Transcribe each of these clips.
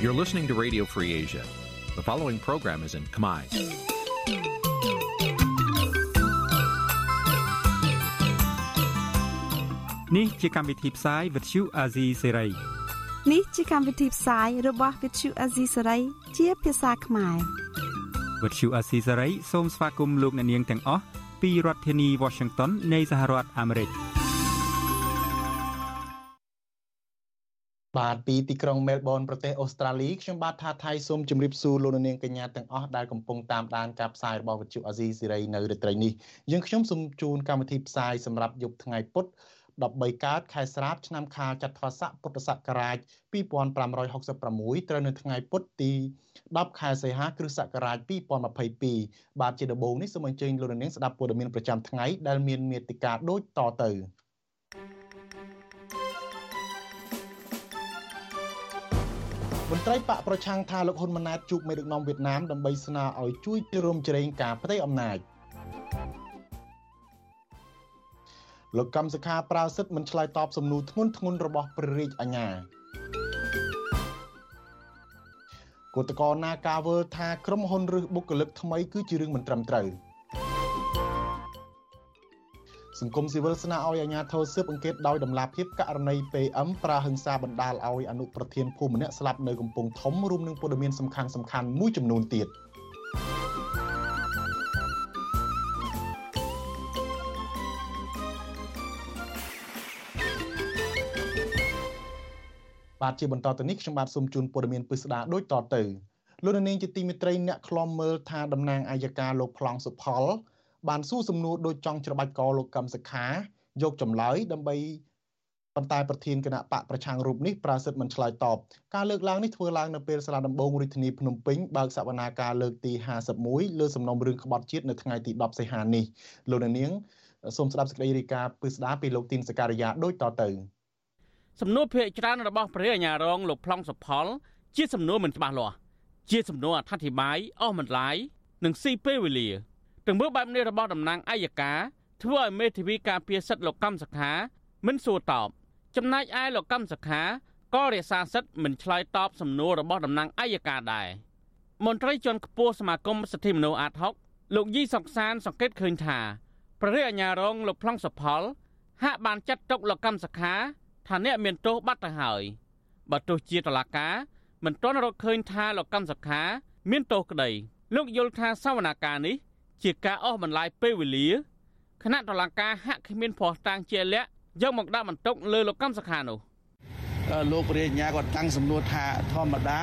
You're listening to Radio Free Asia. The following program is in Khmer. Nǐ ជាកម្មវិធីផ្សាយ Vuthu Azizi Serai នេះជាកម្មវិធីផ្សាយរបស់ Vuthu Azizi Serai ជាភាសាខ្មែរ Vuthu Azizi Serai សូមស្វាគមន៍លោកអ្នកនាងទាំងអស់ពីរដ្ឋធានី Washington នៃសហរដ្ឋអាមេរិក។ បាទពីទីក្រុងមែលប៊នប្រទេសអូស្ត្រាលីខ្ញុំបាទថាថៃសូមជម្រាបសួរលោកនាងកញ្ញាទាំងអស់ដែលកំពុងតាមដានការផ្សាយរបស់វិទ្យុអាស៊ីសេរីនៅរាត្រីនេះយើងខ្ញុំសូមជូនកម្មវិធីផ្សាយសម្រាប់យប់ថ្ងៃពុធ13កើតខែស្រាបឆ្នាំខាលចត្វាស័កពុទ្ធសករាជ2566ត្រូវនៅថ្ងៃពុធទី10ខែសីហាគ្រិស្តសករាជ2022បាទជាដំបូងនេះសូមអញ្ជើញលោកនាងស្ដាប់ព័ត៌មានប្រចាំថ្ងៃដែលមានមេតិការដូចតទៅ មន្ត្រីបកប្រឆាំងថាលោកហ៊ុនម៉ាណែតជួបមេដឹកនាំវៀតណាមដើម្បីស្នើឲ្យជួយជ្រោមជ្រែងការផ្ទៃអំណាចលោកកម្មសខាប្រើសិទ្ធិមិនឆ្លើយតបសំណួរធ្ងន់ធ្ងររបស់ព្រះរាជអាជ្ញាគតកោណាការវើថាក្រុមហ៊ុនឬបុគ្គលិកថ្មីគឺជារឿងមិនត្រឹមត្រូវ សង្គមស៊ីវិលស្នើឲ្យអាជ្ញាធរស៊ើបអង្កេតដោយដំណាភាពករណី PM ប្រើហិង្សាបណ្ដាលឲ្យអនុប្រធានភូមិម្នាក់ស្លាប់នៅកំពង់ធំរួមនឹងព័ត៌មានសំខាន់សំខាន់មួយចំនួនទៀតបាទជាបន្តទៅនេះខ្ញុំបាទសូមជូនព័ត៌មានពិស្ដាដូចតទៅលោកនាងជាទីមេត្រីអ្នកខ្លំមើលថាតំណាងអាយកាលោកប្លង់សុផល បានសួរសំណួរដោយចង់ច្របាច់កលោកកឹមសុខាយកចម្លើយដើម្បីប៉ុន្តែប្រធានគណៈបកប្រឆាំងរូបនេះប្រាសិទ្ធមិនឆ្លើយតបការលើកឡើងនេះធ្វើឡើងនៅពេលសាលាដំបងរាជធានីភ្នំពេញបើកសវនាការលើកទី51លើសំណុំរឿងក្បត់ជាតិនៅថ្ងៃទី10សីហានេះលោកនាងសូមស្ដាប់សេចក្តីរាយការណ៍ពិស្ដាពីលោកទីនសការីយ៉ាដូចតទៅសំណួរភាគច្រើនរបស់ព្រះអាញារងលោកប្លង់សុផលជាសំណួរមិនច្បាស់លាស់ជាសំណួរអត្ថាធិប្បាយអស់មិនឡាយនិងស៊ីពេលវេលា ទង្វើបែបនេះរបស់តំណាងអัยការធ្វើឲ្យមេធាវីការពារសិទ្ធិលោកកម្មសខា មិនសួរតបចំណែកឯលោកកម្មសខាក៏រក្សាសិទ្ធិមិនឆ្លើយតបសំណួររបស់តំណាងអัยការដែរមន្ត្រីជាន់ខ្ពស់សមាគមសិទ្ធិមនុស្សអាត6លោកយីសុកសានសង្កេតឃើញថាព្រះរាជអាជ្ញារងលោកប្លង់សុផល ហាក់បានចាត់ទុកលោកកម្មសខាថាអ្នកមានទោសបាត់ទៅហើយបើទោះជាតឡាកាមិនទាន់រកឃើញថាលោកកម្មសខា មានទោសក្តីលោកយល់ថាសវនាការនេះ ជាការអស់បន្លាយពេលវេលាគណៈតុលាការហាក់គ្មានភ័ស្តុតាងជាក់លាក់យកមកដាក់បន្ទុកលើលោកកម្មសខានោះ លោករាជញ្ញាគាត់តាំងសំណួរថាធម្មតា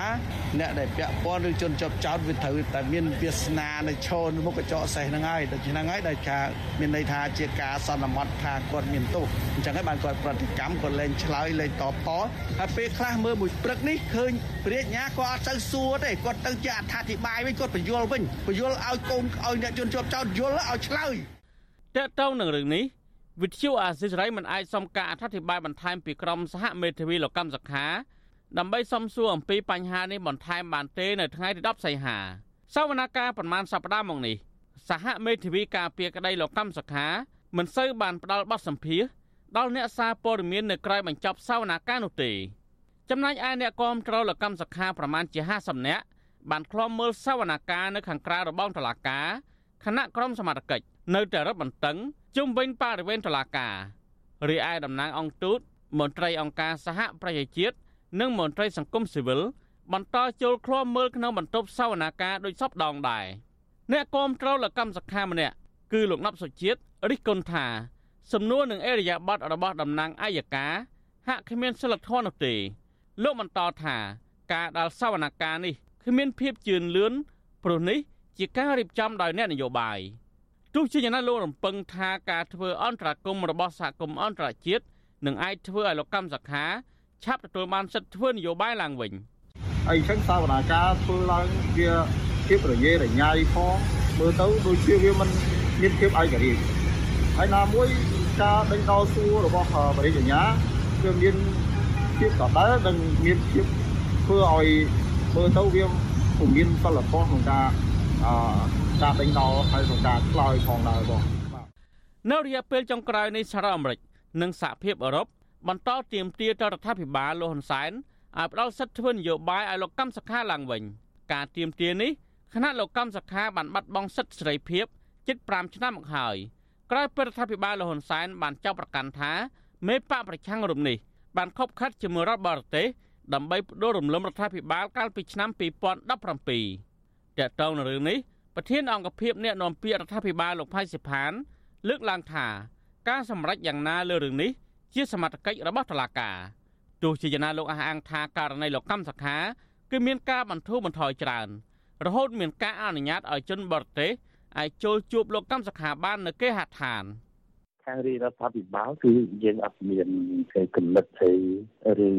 អ្នកដែលពាក់ព័ន្ធឬជនជាប់ចោតវាត្រូវតែមានវាសនានៅឈរមុខកញ្ចក់សេះហ្នឹងហើយដូច្នេះហើយដែលថាមានន័យថាជាការសន្មត់ថាគាត់មានទោសអញ្ចឹងហើយបានគាត់ប្រតិកម្មគាត់លែងឆ្លើយលែងតបតហើយពេលខ្លះមើលមួយព្រឹកនេះឃើញរាជញ្ញាគាត់អត់ទៅសួរទេគាត់ទៅជាអត្ថាធិប្បាយវិញគាត់បញ្យល់វិញបញ្យល់ឲ្យកូនឲ្យអ្នកជនជាប់ចោតយល់ឲ្យឆ្លើយតើតើនឹងរឿងនេះ វិទ្យុអាស៊ីសេរីមិនអាចសុំការអធិប្បាយបន្ថែមពីក្រមសហមេធាវីលោកកម្មសខាដើម្បីសំសួរអំពីបញ្ហានេះបន្ថែមបានទេនៅថ្ងៃទី10សីហាសវនកម្មប្រមាណសប្តាហ៍មកនេះសហមេធាវីការពារក្តីលោកកម្មសខាមិនសូវបានផ្ដល់បទសម្ភាសដល់អ្នកសារព័ត៌មាននៅក្រៅបញ្ចប់សវនកម្មនោះទេចំណែកឯអ្នកគាំទ្រលោកកម្មសខាប្រមាណជា50នាក់បានឃ្លាំមើលសវនកម្មនៅខាងក្រៅរបងតុលាការគណៈក្រុមសមត្ថកិច្ចនៅតែរឹតបន្តឹង ជុំវិញបរិវេណតុលាការរីឯតំណាងអង្គទូតមន្ត្រីអង្គការសហប្រជាជាតិនិងមន្ត្រីសង្គមស៊ីវិលបន្តចូលឃ្លាំមើលក្នុងបន្ទប់សវនាការដោយសពដងដែរអ្នកគាំទ្រលកម្មសខាម្នាក់គឺលោកណប់សុជាតិរិះគន់ថាសំណួរនឹងអេរយាប័តរបស់តំណាងអัยការហាក់គ្មានសិលធម៌នោះទេ លោកបន្តថាការដាល់សវនកម្មនេះគ្មានភាពជឿនលឿនព្រោះនេះជាការរៀបចំដោយអ្នកនយោបាយ។ ទោះជាយ៉ាងណាលោករំពឹងថាការធ្វើអន្តរាគមរបស់សហគមន៍អន្តរជាតិនឹងអាចធ្វើឲ្យលោកកម្មសខាឆាប់ទទួលបានសិទ្ធិធ្វើនយោបាយឡើងវិញហើយអញ្ចឹងសាវនាការធ្វើឡើងវាភាពរញ៉េរញ៉ៃផងមើលទៅដូចជាវាមិនមានភាពឯករាជ្យហើយណាមួយការដេញដោលសួររបស់បរិយាញ្ញាគឺមានភាពដដែលនិងមានភាពធ្វើឲ្យមើលទៅវាពុំមានសិលធម៌ក្នុងការអឺ ការដេញដោលហើយក្នុងការឆ្លើយផងដែរបងនៅរយៈពេលចុងក្រោយនៃសហរដ្ឋអាមេរិកនិងសហភាពអឺរ៉ុបបន្តទាមទារទៅរដ្ឋាភិបាលលោកហ៊ុនសែនឲ្យផ្ដល់សិទ្ធិធ្វើនយោបាយឲ្យលោកកម្មសខាឡើងវិញ ការទៀមទានេះគណៈលោកកម្មសខាបានបាត់បង់សិទ្ធិសេរីភាពជិត5ឆ្នាំមកហើយក្រោយពេលរដ្ឋាភិបាលលហ៊ុនសែនបានចោទប្រកាន់ថាមេបកប្រឆាំងរូបនេះបានខົບខិតជាមួយរដ្ឋបរទេសដើម្បីផ្ដួលរំលំរដ្ឋាភិបាលកាលពីឆ្នាំ2017តើតើនៅរឿងនេះ ប្រធានអង្គភិបអ្នកនាំពាក្យរដ្ឋាភិបាលលោកផៃសិផាន លើកឡើងថាការសម្រេចយ៉ាងណាលើរឿងនេះជាសមត្ថកិច្ចរបស់តុលាការទោះជាយ៉ាងណាលោកអះអាងថាករណីលោកកម្មសខាគឺមានការបន្ធូរបន្ថយច្រើន រហូតមានការអនុញ្ញាតឲ្យជនបរទេសអាចចូលជួបលោកកម្មសខាបាននៅគេហដ្ឋាន ខាងរាជរដ្ឋាភិបាលគឺយើងអត់មានគេកំណត់អីឬ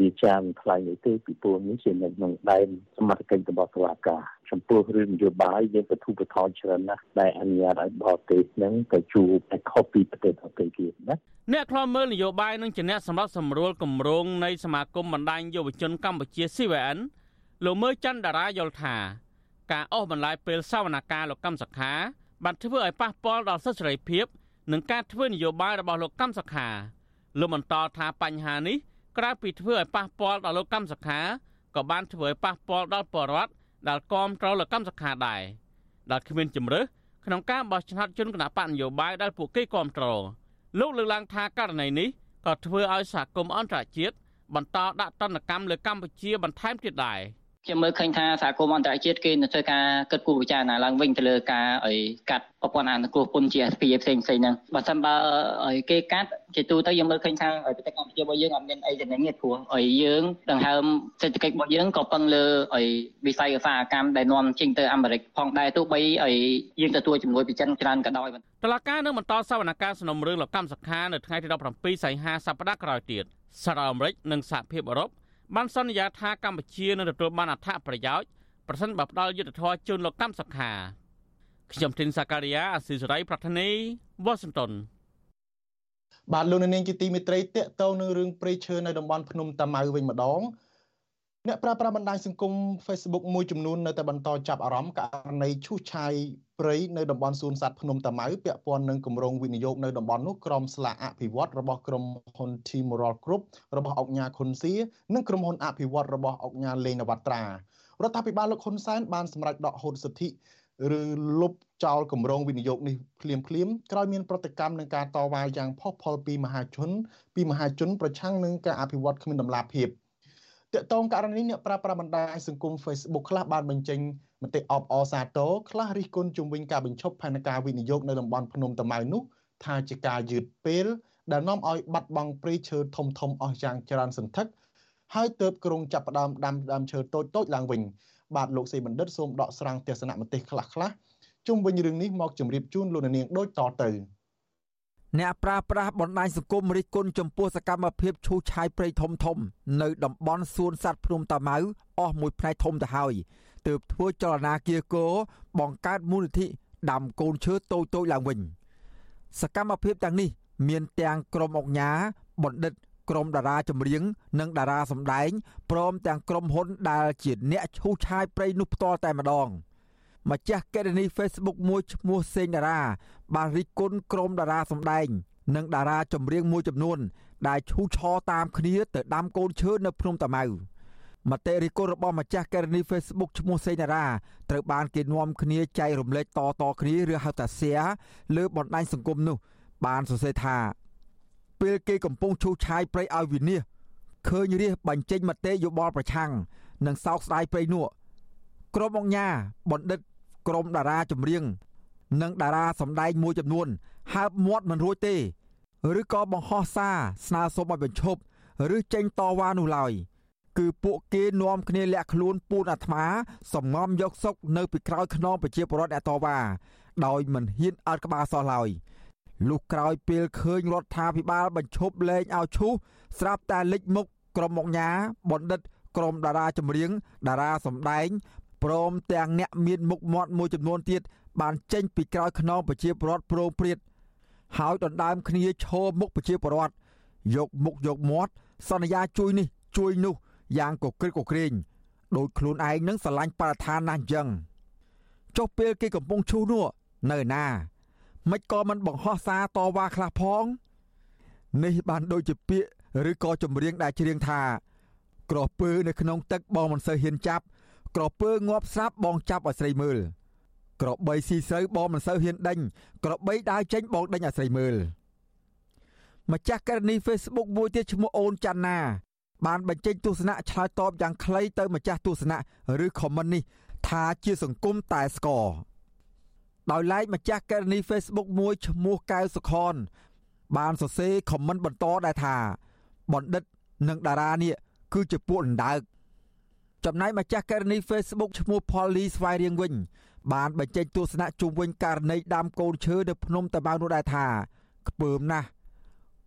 វិចារខ្លាំងអីទេពីព្រោះនេះជានៅក្នុងដែនសមត្ថកិច្ចរបស់តុលាការចំពោះរឿងនយោបាយយើងក៏ទូបថយច្រើនណាស់ដែលអនុញ្ញាតឲ្យបរទេសនឹងទៅជួបតែខុសពីប្រទេសដទៃទៀតណាអ្នកខ្លោមើលនយោបាយនឹងជាអ្នកសម្រាប់សម្រួលគម្រោងនៃសមាគមបណ្ដាញយុវជនកម្ពុជា CVN លោកមើច័ន្ទតារាយល់ថាការអស់បន្លាយពេលសវនកម្មលោកកម្មសខាបានធ្វើឲ្យប៉ះពាល់ដល់សិទ្ធិសេរីភាព និងការធ្វើនយោបាយរបស់លោកកម្មសខាលោកបន្តថាបញ្ហានេះក្រៅពីធ្វើឲ្យប៉ះពាល់ដល់លោកកម្មសខាក៏បានធ្វើឲ្យប៉ះពាល់ដល់ប្រជាពលរដ្ឋដែលគាំទ្រលោកកម្មសខាដែរដែលគ្មានជំរើសក្នុងការបោះឆ្នោតជូនគណៈបកនយោបាយដែលពួកគេគាំទ្រលោកលើកឡើងថាករណីនេះក៏ធ្វើឲ្យសហគមន៍អន្តរជាតិបន្តដាក់ទណ្ឌកម្មលើកម្ពុជាបន្ថែមទៀតដែរ។ ខ្ញុំមើលឃើញថាសហគមន៍អន្តរជាតិគេនឹងធ្វើការគិតគូរពិចារណាឡើងវិញទៅលើការឲ្យកាត់ប្រព័ន្ធអនុគ្រោះពន្ធ GSP ផ្សេងផ្សេងហ្នឹងបើសិនបើឲ្យគេកាត់ជាទូទៅយើងមើលឃើញថាប្រទេសកម្ពុជារបស់យើងអត់មានអីចំណេញទេព្រោះឲ្យយើងដង្ហើមសេដ្ឋកិច្ចរបស់យើងក៏ពឹងលើឲ្យវិស័យឧស្សាហកម្មដែលនាំចេញទៅអាមេរិកផងដែរទោះបីឲ្យយើងទទួលជំនួយពីចិនច្រើនក៏ដោយតឡាការនឹងបន្តសវនកម្មសំណុំរឿងលោកកម្មសខានៅថ្ងៃទី17សីហាសប្តាហ៍ក្រោយទៀតសារអាមេរិកនិងសហភាពអឺរ៉ុប បានសន្យាថាកម្ពុជានឹងទទួលបានអត្ថប្រយោជន៍ប្រសិនបើផ្ដល់យុទ្ធធរជូនលោកកម្មសខាខ្ញុំធីនសាការីយ៉ាអស៊ីសេរីប្រធានីវ៉ាស៊ីនតោនបាទលោកនាងជាទីមេត្រីតកតងនឹងរឿងព្រៃឈើនៅតំបន់ភ្នំតាម៉ៅវិញម្ដងអ្នកប្រើប្រាស់បណ្ដាញសង្គម Facebook មួយចំនួននៅតែបន្តចាប់អារម្មណ៍ករណីឈូសឆាយ ព្រៃនៅតំបន់សួនសត្វភ្នំតាម៉ៅពាក់ព័ន្ធនឹងគម្រោងវិនិយោគនៅតំបន់នោះក្រុមស្លាកអភិវឌ្ឍរបស់ក្រុមហ៊ុន Timoral Group របស់អង្គការខុនសៀនិងក្រុមហ៊ុនអភិវឌ្ឍរបស់អង្គការលេងនវត្រារដ្ឋាភិបាលលោកហ៊ុនសែនបានសម្រេចដកហូតសិទ្ធិឬលុបចោលគម្រោងវិនិយោគនេះភ្លាមភ្លាមក្រោយមានប្រតិកម្មនឹងការតវ៉ាយ៉ាងផុសផុលពីមហាជន ពីមហាជនប្រឆាំងនឹងការអភិវឌ្ឍគ្មានដំណាភៀប តកតងករណីនេះអ្នកប្រើប្រាស់បណ្ដាញសង្គម Facebook ខ្លះបានបញ្ចេញមតិអបអរសាទរខ្លះរិះគន់ជំវិញការបញ្ឈប់ផែនការវិនិយោគនៅតំបន់ភ្នំតាម៉ៅនោះថាជាការយឺតពេលដែលនាំឲ្យបាត់បង់ព្រៃឈើធំធំអស់យ៉ាងច្រើនសន្ធឹកហើយទើបក្រុងចាប់ផ្ដើមដាំដើមឈើតូចតូចឡើងវិញបាទលោកសេបណ្ឌិតសូមដកស្រង់ទស្សនៈមតិខ្លះខ្លះជុំវិញរឿងនេះមកជម្រាបជូនលោកនាងដូចតទៅ អ្នកប្រើប្រាស់បណ្ដាញសង្គមរិះគន់ចំពោះសកម្មភាពឈូសឆាយព្រៃធំធំ នៅតំបន់សួនសត្វភ្នំតាម៉ៅអស់មួយផ្នែកធំទៅហើយទើបធ្វើចលនាគៀកោបង្កើតមូលនិធិដាំកូនឈើតូចតូចឡើងវិញសកម្មភាពទាំងនេះ មានទាំងក្រុមអង្គការបណ្ឌិតក្រុមតារាចម្រៀង និងតារាសម្ដែងព្រមទាំងក្រុមហ៊ុនដែលជាអ្នកឈូសឆាយព្រៃនោះផ្ទាល់តែម្ដង ម្ចាស់កេរនី Facebook មួយឈ្មោះសេងតារា បានរិះគន់ក្រុមតារាសម្ដែង និងតារាចម្រៀងមួយចំនួន ដែលឈូសឆរតាមគ្នាទៅដាំកូនឈើនៅភ្នំតាម៉ៅមតិរិះគន់របស់ម្ចាស់កេរនី Facebook ឈ្មោះសេងតារាត្រូវបានគេនាំគ្នាចែករំលែកតតគ្នាឬហៅថា share លើបណ្ដាញសង្គមនោះ បានសរសេរថាពេលគេកំពុងឈូសឆាយព្រៃឲ្យវិនិច្ឆ័យឃើញរាសបញ្ចេញមតិយោបល់ប្រឆាំងនិងសោកស្ដាយព្រៃនោះក្រុមអង្គការបណ្ឌិត ក្រុមតារាចម្រៀងនិងតារាសម្ដែងមួយចំនួនហើបមាត់មិនរួចទេឬក៏បង្ហោះសារស្នើសុំឲ្យបញ្ឈប់ឬចេញតវ៉ានោះឡើយគឺពួកគេនាំគ្នាលាក់ខ្លួនពូនអាត្មាសំងំយកសុកនៅពីក្រោយខ្នងប្រជាពលរដ្ឋអ្នកតវ៉ាដោយមិនហ៊ានអើតក្បាលសោះឡើយលុះក្រោយពេលឃើញរដ្ឋាភិបាលបញ្ឈប់លែងឲ្យឈូសស្រាប់តែលេចមុខក្រុមមកញ៉ាបណ្ឌិតក្រុមតារាចម្រៀងតារាសម្ដែង ព្រមទាំងអ្នកមានមុខមាត់មួយចំនួនទៀតបានចេញពីក្រោយខ្នងប្រជាពលរដ្ឋប្រងព្រាតហើយដណ្ដើមគ្នាឈរមុខប្រជាពលរដ្ឋយកមុខយកមាត់សន្យាជួយនេះជួយនោះយ៉ាងកក្រឹកកក្រែងដោយខ្លួនឯងនឹងស្រឡាញ់បរិស្ថានណាស់អញ្ចឹងចុះពេលគេកំពុងឈូសនោះនៅណាមិនក៏មិនបង្ហោះសារតវ៉ាខ្លះផង នេះបានដូចជាពាក្យឬក៏ចម្រៀងដែលច្រៀងថា ក្រពើនៅក្នុងទឹកបងមិនសូវហ៊ានចាប់ ក្រពើងាប់ស្រាប់បងចាប់ឲ្យស្រីមើលក្របីស៊ីស្រូវបងមិនសូវហ៊ានដេញក្របីដើរចេញបងដេញឲ្យស្រីមើលម្ចាស់ករណី Facebook មួយទៀតឈ្មោះអូនច័ន្ទណាបានបញ្ចេញទស្សនៈឆ្លើយតបយ៉ាងខ្លីទៅម្ចាស់ទស្សនៈឬ comment នេះ ថាជាសង្គមតែស្គរដោយឡែកម្ចាស់ករណី Facebook មួយឈ្មោះកៅសុខន បានសរសេរ comment បន្តដែរថាបណ្ឌិតនិងតារានេះគឺជាពួកដណ្ដើក ចំណែកម្ចាស់ករណី Facebook ឈ្មោះ Polly ស្វាយរៀងវិញ បានបញ្ចេញទស្សនៈជុំវិញករណីដាំកូនឈើនៅភ្នំតាម៉ៅនោះដែរថាខ្ពើមណាស់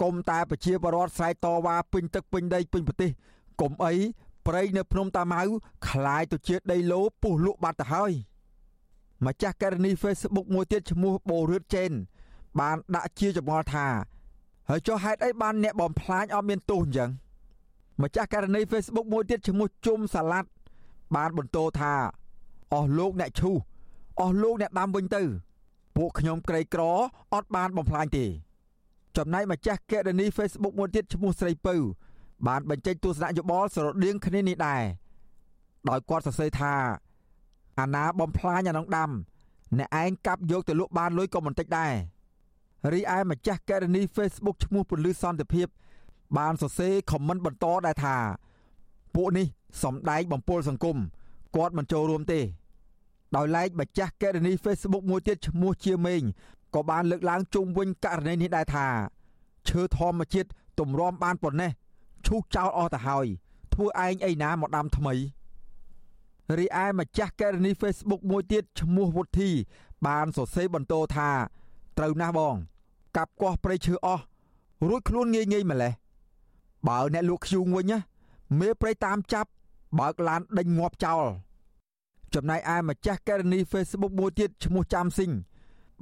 គុំតែប្រជាពលរដ្ឋស្រែកតវ៉ាពេញទឹកពេញដីពេញប្រទេសគុំអីព្រៃនៅភ្នំតាម៉ៅคล้ายទៅជាដីឡូពុះលក់បាត់ទៅហើយម្ចាស់ករណី Facebook មួយទៀតឈ្មោះបូរឿតចេនបានដាក់ជាចម្ងល់ថាហើយចុះហេតុអីបានអ្នកបំផ្លាញអត់មានទោសអញ្ចឹង ម្ចាស់ករណី Facebook មួយទៀតឈ្មោះជុំសាឡាត់បានបន្តថាអស់លោកអ្នកឈូសអស់លោកអ្នកដាំវិញទៅ ពួកខ្ញុំក្រីក្រអត់បានបំផ្លាញទេ ចំណែកម្ចាស់កេរនី Facebook មួយទៀតឈ្មោះស្រីពៅបានបញ្ចេញទស្សនៈយោបល់ស្រដៀងគ្នានេះដែរដោយគាត់សរសេរថាអាណាបំផ្លាញអានងដាំអ្នកឯងកាប់យកទៅលក់បានលុយក៏មិនតិចដែររីឯម្ចាស់កេរនី Facebook ឈ្មោះពលឺសន្តិភាព បានសរសេរខមមិនបន្តដែរថា ពួកនេះសំដែងបំពល់សង្គមគាត់មិនចូលរួមទេ ដោយឡែកម្ចាស់កេរនី Facebook មួយទៀតឈ្មោះជាមេងក៏បានលើកឡើងជុំវិញករណីនេះដែរថាឈើធម្មជាតិទម្រាំបានប៉ុណ្ណេះឈូសចោលអស់ទៅហើយធ្វើឯងអីណាមកដាំថ្មីរីឯម្ចាស់ករណី Facebook មួយទៀតឈ្មោះវុធី បានសរសេរបន្តថាត្រូវណាស់បង កាប់គាស់ព្រៃឈើអស់រួចខ្លួនងាយងាយម្លេះ បើអ្នកលក់ខ្យូងវិញណាមេព្រៃតាមចាប់បើកឡានដេញងាប់ចោលចំណែកឯម្ចាស់ករណី Facebook មួយទៀតឈ្មោះចាំស៊ីង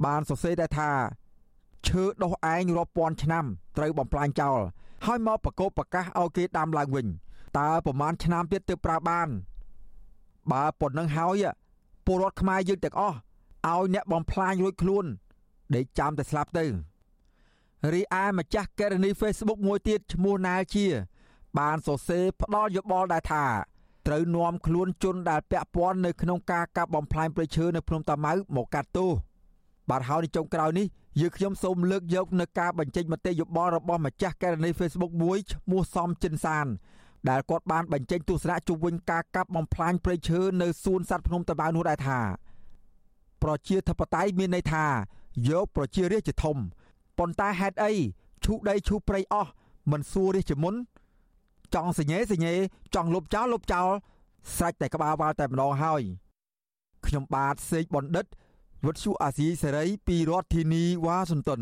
បានសរសេរដែរថាឈើដុះឯងរាប់ពាន់ឆ្នាំត្រូវបំផ្លាញចោលហើយមកប្រកបប្រកាសឲ្យគេដាំឡើងវិញតើប្រមាណឆ្នាំទៀតទើបប្រើបាន បើប៉ុណ្ណឹងហើយពលរដ្ឋខ្មែរយើងទាំងអស់ឲ្យអ្នកបំផ្លាញរួចខ្លួនដេកចាំតែស្លាប់ទៅ រីឯម្ចាស់ករណី Facebook មួយទៀតឈ្មោះណាលជា បានសរសេរផ្ដល់យោបល់ដែរថាត្រូវនាំខ្លួនជនដែលពាក់ព័ន្ធនៅក្នុងការកាប់បំផ្លាញព្រៃឈើនៅភ្នំតាម៉ៅមកកាត់ទោសបាទហើយនៅចុងក្រោយនេះយើងខ្ញុំសូមលើកយកនៅការបញ្ចេញមតិយោបល់របស់ម្ចាស់ករណី Facebook មួយឈ្មោះសំចិនសានដែលគាត់បានបញ្ចេញទស្សនៈជុំវិញការកាប់បំផ្លាញព្រៃឈើនៅសួនសត្វភ្នំតាម៉ៅនោះដែរថា ប្រជាធិបតេយ្យមានន័យថាយកប្រជារាស្ត្រជាធំ ប៉ុន្តែហេតុអីឈូដីឈូព្រៃអស់មិនសួររាជជាមុន ចង់សញ្ញេសញ្ញេចង់លុបចោលលុបចោលស្រេចតែក្បាលវ៉ាល់តែម្ដងហើយខ្ញុំបាទសេកបណ្ឌិតវុទ្ធុអាស៊ីសេរីពីរដ្ឋធានីវ៉ាស៊ីនតោន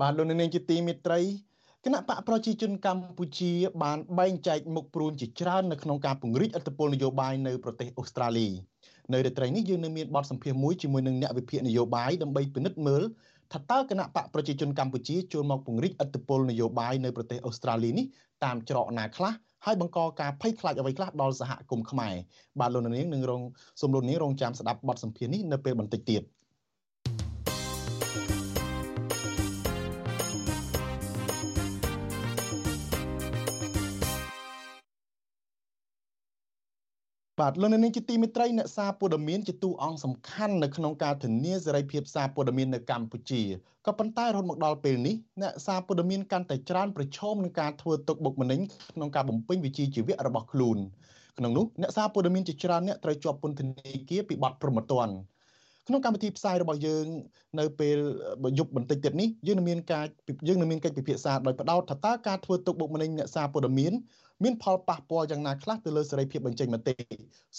បាទលោកនាងជាទីមេត្រីគណៈបកប្រជាជនកម្ពុជាបានបែងចែកមុខព្រួញជាច្រើននៅក្នុងការពង្រីកអធិបតេយ្យនយោបាយនៅប្រទេសអូស្ត្រាលី នៅរាត្រីនេះយើងនៅមានបទសម្ភាសន៍មួយជាមួយនឹងអ្នកវិភាគនយោបាយដើម្បីពិនិត្យមើលថាតើគណៈបកប្រជាជនកម្ពុជាចូលមកពង្រីកអធិបតេយ្យនយោបាយនៅប្រទេសអូស្ត្រាលីនេះតាមច្រកណាខ្លះហើយបង្កការភ័យខ្លាចអ្វីខ្លះដល់សហគមន៍ខ្មែរបាទលោកនាងនឹងរងសូមលោកនាងរងចាំស្ដាប់បទសម្ភាសន៍នេះនៅពេលបន្តិចទៀត បាទលោកនាងជាទីមេត្រីអ្នកសារព័ត៌មានជាតួអង្គសំខាន់នៅក្នុងការធានាសេរីភាពសារព័ត៌មាននៅកម្ពុជាក៏ប៉ុន្តែរហូតមកដល់ពេលនេះអ្នកសារព័ត៌មានកាន់តែច្រើនប្រឈមនឹងការធ្វើទុកបុកម្នេញក្នុងការបំពេញវិជ្ជាជីវៈរបស់ខ្លួនក្នុងនោះអ្នកសារព័ត៌មានជាច្រើនអ្នកត្រូវជាប់ពន្ធនាគារពីបទប្រមទ័នក្នុងកម្មវិធីផ្សាយរបស់យើងនៅពេលយប់បន្តិចទៀតនេះយើងនឹងមានការយើងនឹងមានកិច្ចពិភាក្សាដោយផ្ដោតថាតើការធ្វើទុកបុកម្នេញអ្នកសារព័ត៌មាន មានផលប៉ះពាល់យ៉ាងណាខ្លះទៅលើសេរីភាពបញ្ចេញមតិ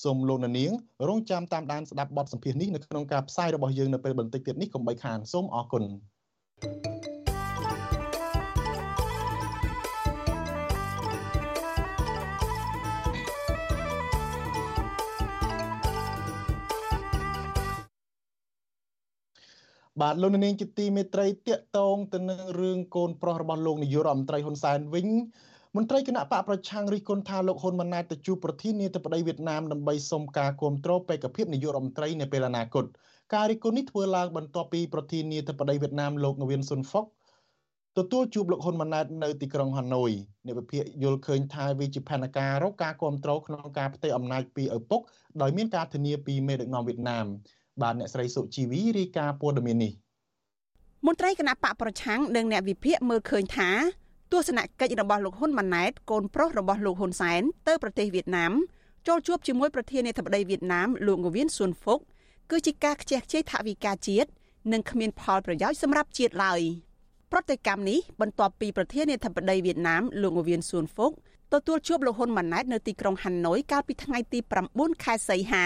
សូមលោកនាងរងចាំតាមដានស្ដាប់បទសម្ភាសន៍នេះនៅក្នុងការផ្សាយរបស់យើងនៅពេលបន្តិចទៀតនេះកុំបីខានសូមអរគុណ thank you បាទលោកនាងជាទីមេត្រីតាកតងទៅនឹងរឿងកូនប្រុសរបស់លោកនាយករដ្ឋមន្ត្រីហ៊ុនសែនវិញ មន្ត្រីគណៈបកប្រឆាំងរិះគន់ថាលោកហ៊ុនម៉ាណែតទៅជួបប្រធានាធិបតីវៀតណាមដើម្បីសុំការគាំទ្របេក្ខភាពនាយករដ្ឋមន្ត្រីនៅពេលអនាគតការរិះគន់នេះធ្វើឡើងបន្ទាប់ពីប្រធានាធិបតីវៀតណាមលោកងវៀនស៊ុនហ្វុកទទួលជួបលោកហ៊ុនម៉ាណែតនៅទីក្រុងហាណូយអ្នកវិភាគយល់ឃើញថាវាជាផែនការរកការគ្រប់គ្រងក្នុងការផ្ទេរអំណាចពីឪពុកដោយមានការធានាពីមេដឹកនាំវៀតណាមបាទអ្នកស្រីសុជីវីរាយការណ៍ព័ត៌មាននេះមន្ត្រីគណៈបកប្រឆាំងនិងអ្នកវិភាគមើលឃើញថា ទស្សនកិច្ចរបស់លោកហ៊ុនម៉ាណែតកូនប្រុសរបស់លោកហ៊ុនសែនទៅប្រទេសវៀតណាមចូលជួបជាមួយប្រធានាធិបតីវៀតណាមលោកងវៀនស៊ុនហ្វុកគឺជាការខ្ជះខ្ជាយថវិកាជាតិនិងគ្មានផលប្រយោជន៍សម្រាប់ជាតិឡើយប្រតិកម្មនេះបន្ទាប់ពីប្រធានាធិបតីវៀតណាមលោកងវៀនស៊ុនហ្វុកទទួលជួបលោកហ៊ុនម៉ាណែតនៅទីក្រុងហាណូយកាលពីថ្ងៃទី9ខែសីហា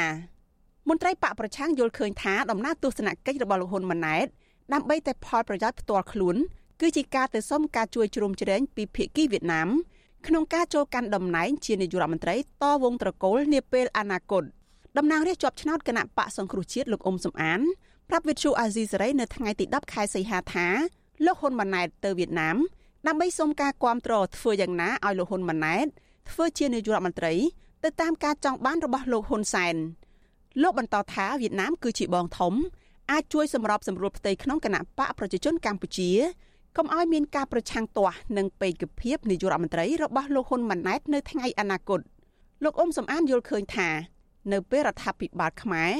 មន្ត្រីបកប្រឆាំងយល់ឃើញថាដំណើរទស្សនកិច្ចរបស់លោកហ៊ុនម៉ាណែតដើម្បីតែផលប្រយោជន៍ផ្ទាល់ខ្លួន គឺជាការទៅសុំការជួយជ្រោមជ្រែងពីភាគីវៀតណាមក្នុងការចូលកាន់តំណែងជានាយករដ្ឋមន្ត្រីតវងត្រកូលនាពេលអនាគតតំណាងរាស្ត្រជាប់ឆ្នោតគណៈបកសង្គ្រោះជាតិលោកអ៊ុំសំអានប្រាប់វិទ្យុអាស៊ីសេរីនៅថ្ងៃទី10ខែសីហាថាលោកហ៊ុនម៉ាណែតទៅវៀតណាមដើម្បីសុំការគាំទ្រធ្វើយ៉ាងណាឲ្យលោកហ៊ុនម៉ាណែតធ្វើជានាយករដ្ឋមន្ត្រីទៅតាមការចង់បានរបស់លោកហ៊ុនសែនលោកបន្តថាវៀតណាមគឺជាបងធំអាចជួយសម្របសម្រួលផ្ទៃក្នុងគណៈបកប្រជាជនកម្ពុជា កុំឲ្យមានការប្រឆាំងទាស់នឹងពេកភាពនាយករដ្ឋមន្ត្រីរបស់លោកហ៊ុនម៉ាណែតនៅថ្ងៃអនាគតលោកអ៊ុំសំអានយល់ឃើញថានៅពេលរដ្ឋាភិបាលខ្មែរ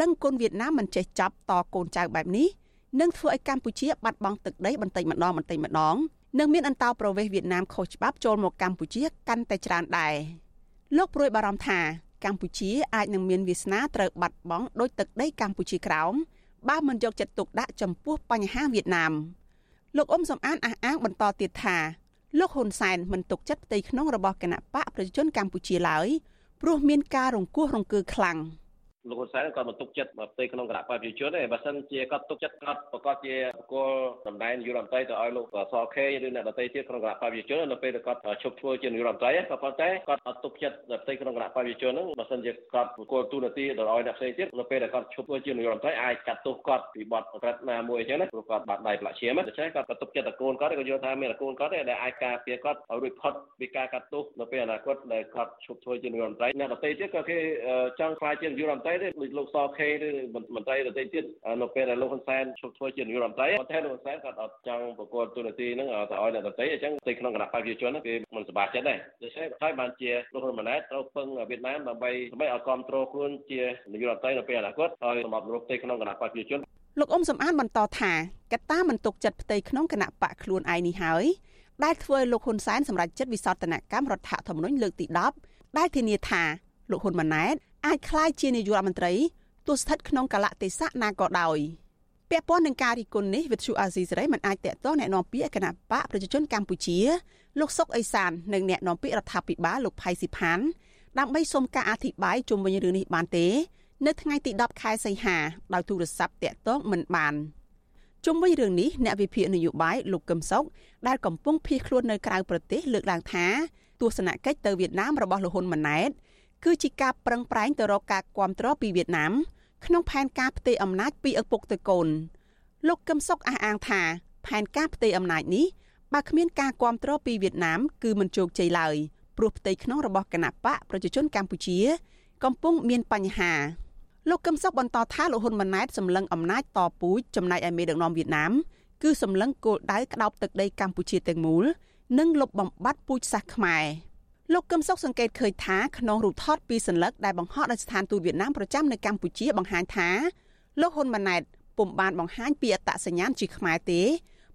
ដឹងគុណវៀតណាមមិនចេះចាប់តកូនចៅបែបនេះនឹងធ្វើឲ្យកម្ពុជាបាត់បង់ទឹកដីបន្តិចម្ដងបន្តិចម្ដងនិងមានអន្តោប្រវេសន៍វៀតណាមខុសច្បាប់ចូលមកកម្ពុជាកាន់តែច្រើនដែរលោកព្រួយបារម្ភថាកម្ពុជាអាចនឹងមានវាសនាត្រូវបាត់បង់ដោយទឹកដីកម្ពុជាក្រោមបើមិនយកចិត្តទុកដាក់ចំពោះបញ្ហាវៀតណាម លោកអ៊ុំសំអានអះអាងបន្តទៀតថាលោកហ៊ុនសែនមិនទុកចិត្តផ្ទៃក្នុងរបស់គណៈបកប្រជាជនកម្ពុជាឡើយព្រោះមានការរង្គោះរង្គើខ្លាំង។ លោកហ៊ុនសែនគាត់មិនទុកចិត្តមកផ្ទៃក្នុងគណៈបព្វជិជនទេបើសិនជាគាត់ទុកចិត្តគាត់ប្រកាសជាបកលតំណែងនាយករដ្ឋមន្ត្រីទៅឲ្យលោកសខេឬអ្នកដទៃទៀតក្នុងគណៈបព្វជិជននៅពេលដែលគាត់ឈប់ធ្វើជានាយករដ្ឋមន្ត្រីក៏ប៉ុន្តែគាត់អត់ទុកចិត្តផ្ទៃក្នុងគណៈបព្វជិជនហ្នឹងបើសិនជាគាត់បកលទូនាទីទៅឲ្យអ្នកផ្សេងទៀតនៅពេលដែលគាត់ឈប់ធ្វើជានាយករដ្ឋមន្ត្រីអាចកាត់ទោសគាត់ពីបទក្រិតណាមួយអញ្ចឹងណាព្រោះគាត់បាត់ដៃប្រឡាក់ឈាមដូច្នេះគាត់ក៏ទុកចិត្តតកូនគាត់ក៏យល់ថាមានកូនគាត់ដែលអាចការពារគាត់ឲ្យរួចផុតពីការកាត់ទោសនៅពេលអនាគតដែលគាត់ឈប់ធ្វើជានាយករដ្ឋមន្ត្រីអ្នកដទៃទៀតក៏គេចង់ខ្លាចជានាយករដ្ឋមន្ត្រីទេដូចលោកសខេឬមន្ត្រីដទៃទៀតនៅពេលដែលលោកហ៊ុនសែនឈប់ធ្វើជានាយករដ្ឋមន្ត្រីប៉ុន្តែលោកហ៊ុនសែនគាត់អត់ចង់ប្រកួតទូនាទីហ្នឹងទៅឲ្យអ្នកដទៃអញ្ចឹងទីក្នុងគណៈបព្វជិជនហ្នឹងគេមិនសប្បាយចិត្តដែរដូច្នេះហើយបានជាលោកហ៊ុនម៉ាណែតត្រូវពឹងវៀតណាមដើម្បីដើម្បីឲ្យគ្រប់គ្រងខ្លួនជានាយករដ្ឋមន្ត្រីនៅពេលអនាគតហើយសម្រាប់រដ្ឋទីក្នុងគណៈបព្វជិជនលោកអ៊ុំសំអានបន្តថាកត្តាមិនទុកចិត្តផ្ទៃក្នុងគណៈបកខ្លួនឯងនេះហើយដែលធ្វើឲ្យលោកហ៊ុនសែនសម្រេចចិត្តវិសោធនកម្មរដ្ឋធម្មនុញ្ញលើកទី10ដែលធានាថាលោកហ៊ុនម៉ាណែត អាចក្លាយជានាយករដ្ឋមន្ត្រីទោះស្ថិតក្នុងកលៈទេសៈណាក៏ដោយពាក់ព័ន្ធនឹងការរីគុណនេះវិទ្យុអាស៊ីសេរីមិនអាចតកតងแนะនាំពាក្យគណៈបកប្រជាជនកម្ពុជាលោកសុកអេសាននិងแนะនាំពាក្យរដ្ឋាភិបាលលោកផៃស៊ីផានដើម្បីសុំការអធិប្បាយជុំវិញរឿងនេះបានទេ នៅថ្ងៃទី10ខែសីហាដោយទូរស័ព្ទតាក់ទងមិនបានជុំវិញរឿងនេះអ្នកវិភាគនយោបាយលោកកឹមសុខដែលកំពុងភៀសខ្លួននៅក្រៅប្រទេសលើកឡើងថាទស្សនកិច្ចទៅវៀតណាមរបស់លោកហ៊ុនម៉ាណែត គឺជាការប្រឹងប្រែងទៅរកការគាំទ្រពីវៀតណាមក្នុងផែនការផ្ទេរអំណាចពីឪពុកទៅកូនលោកកឹមសុខអះអាងថាផែនការផ្ទេរអំណាចនេះបើគ្មានការគាំទ្រពីវៀតណាមគឺមិនជោគជ័យឡើយព្រោះផ្ទៃក្នុងរបស់គណៈបកប្រជាជនកម្ពុជា កំពុងមានបញ្ហាលោកកឹមសុខបន្តថាលោកហ៊ុនម៉ាណែតសម្លឹងអំណាចតពូជចំណែកឯមេដឹកនាំវៀតណាមគឺសម្លឹងគោលដៅក្តោបទឹកដីកម្ពុជាទាំងមូលនិងលុបបំបាត់ពូជសាសន៍ខ្មែរ លោកកឹមសុខសង្កេតឃើញថាក្នុងរូបថតពីសញ្ញលឹកដែលបង្ហោះដោយស្ថានទូតវៀតណាមប្រចាំនៅកម្ពុជាបង្ហាញថាលោកហ៊ុនម៉ាណែតពុំបានបង្ហាញពីអត្តសញ្ញាណជាខ្មែរទេ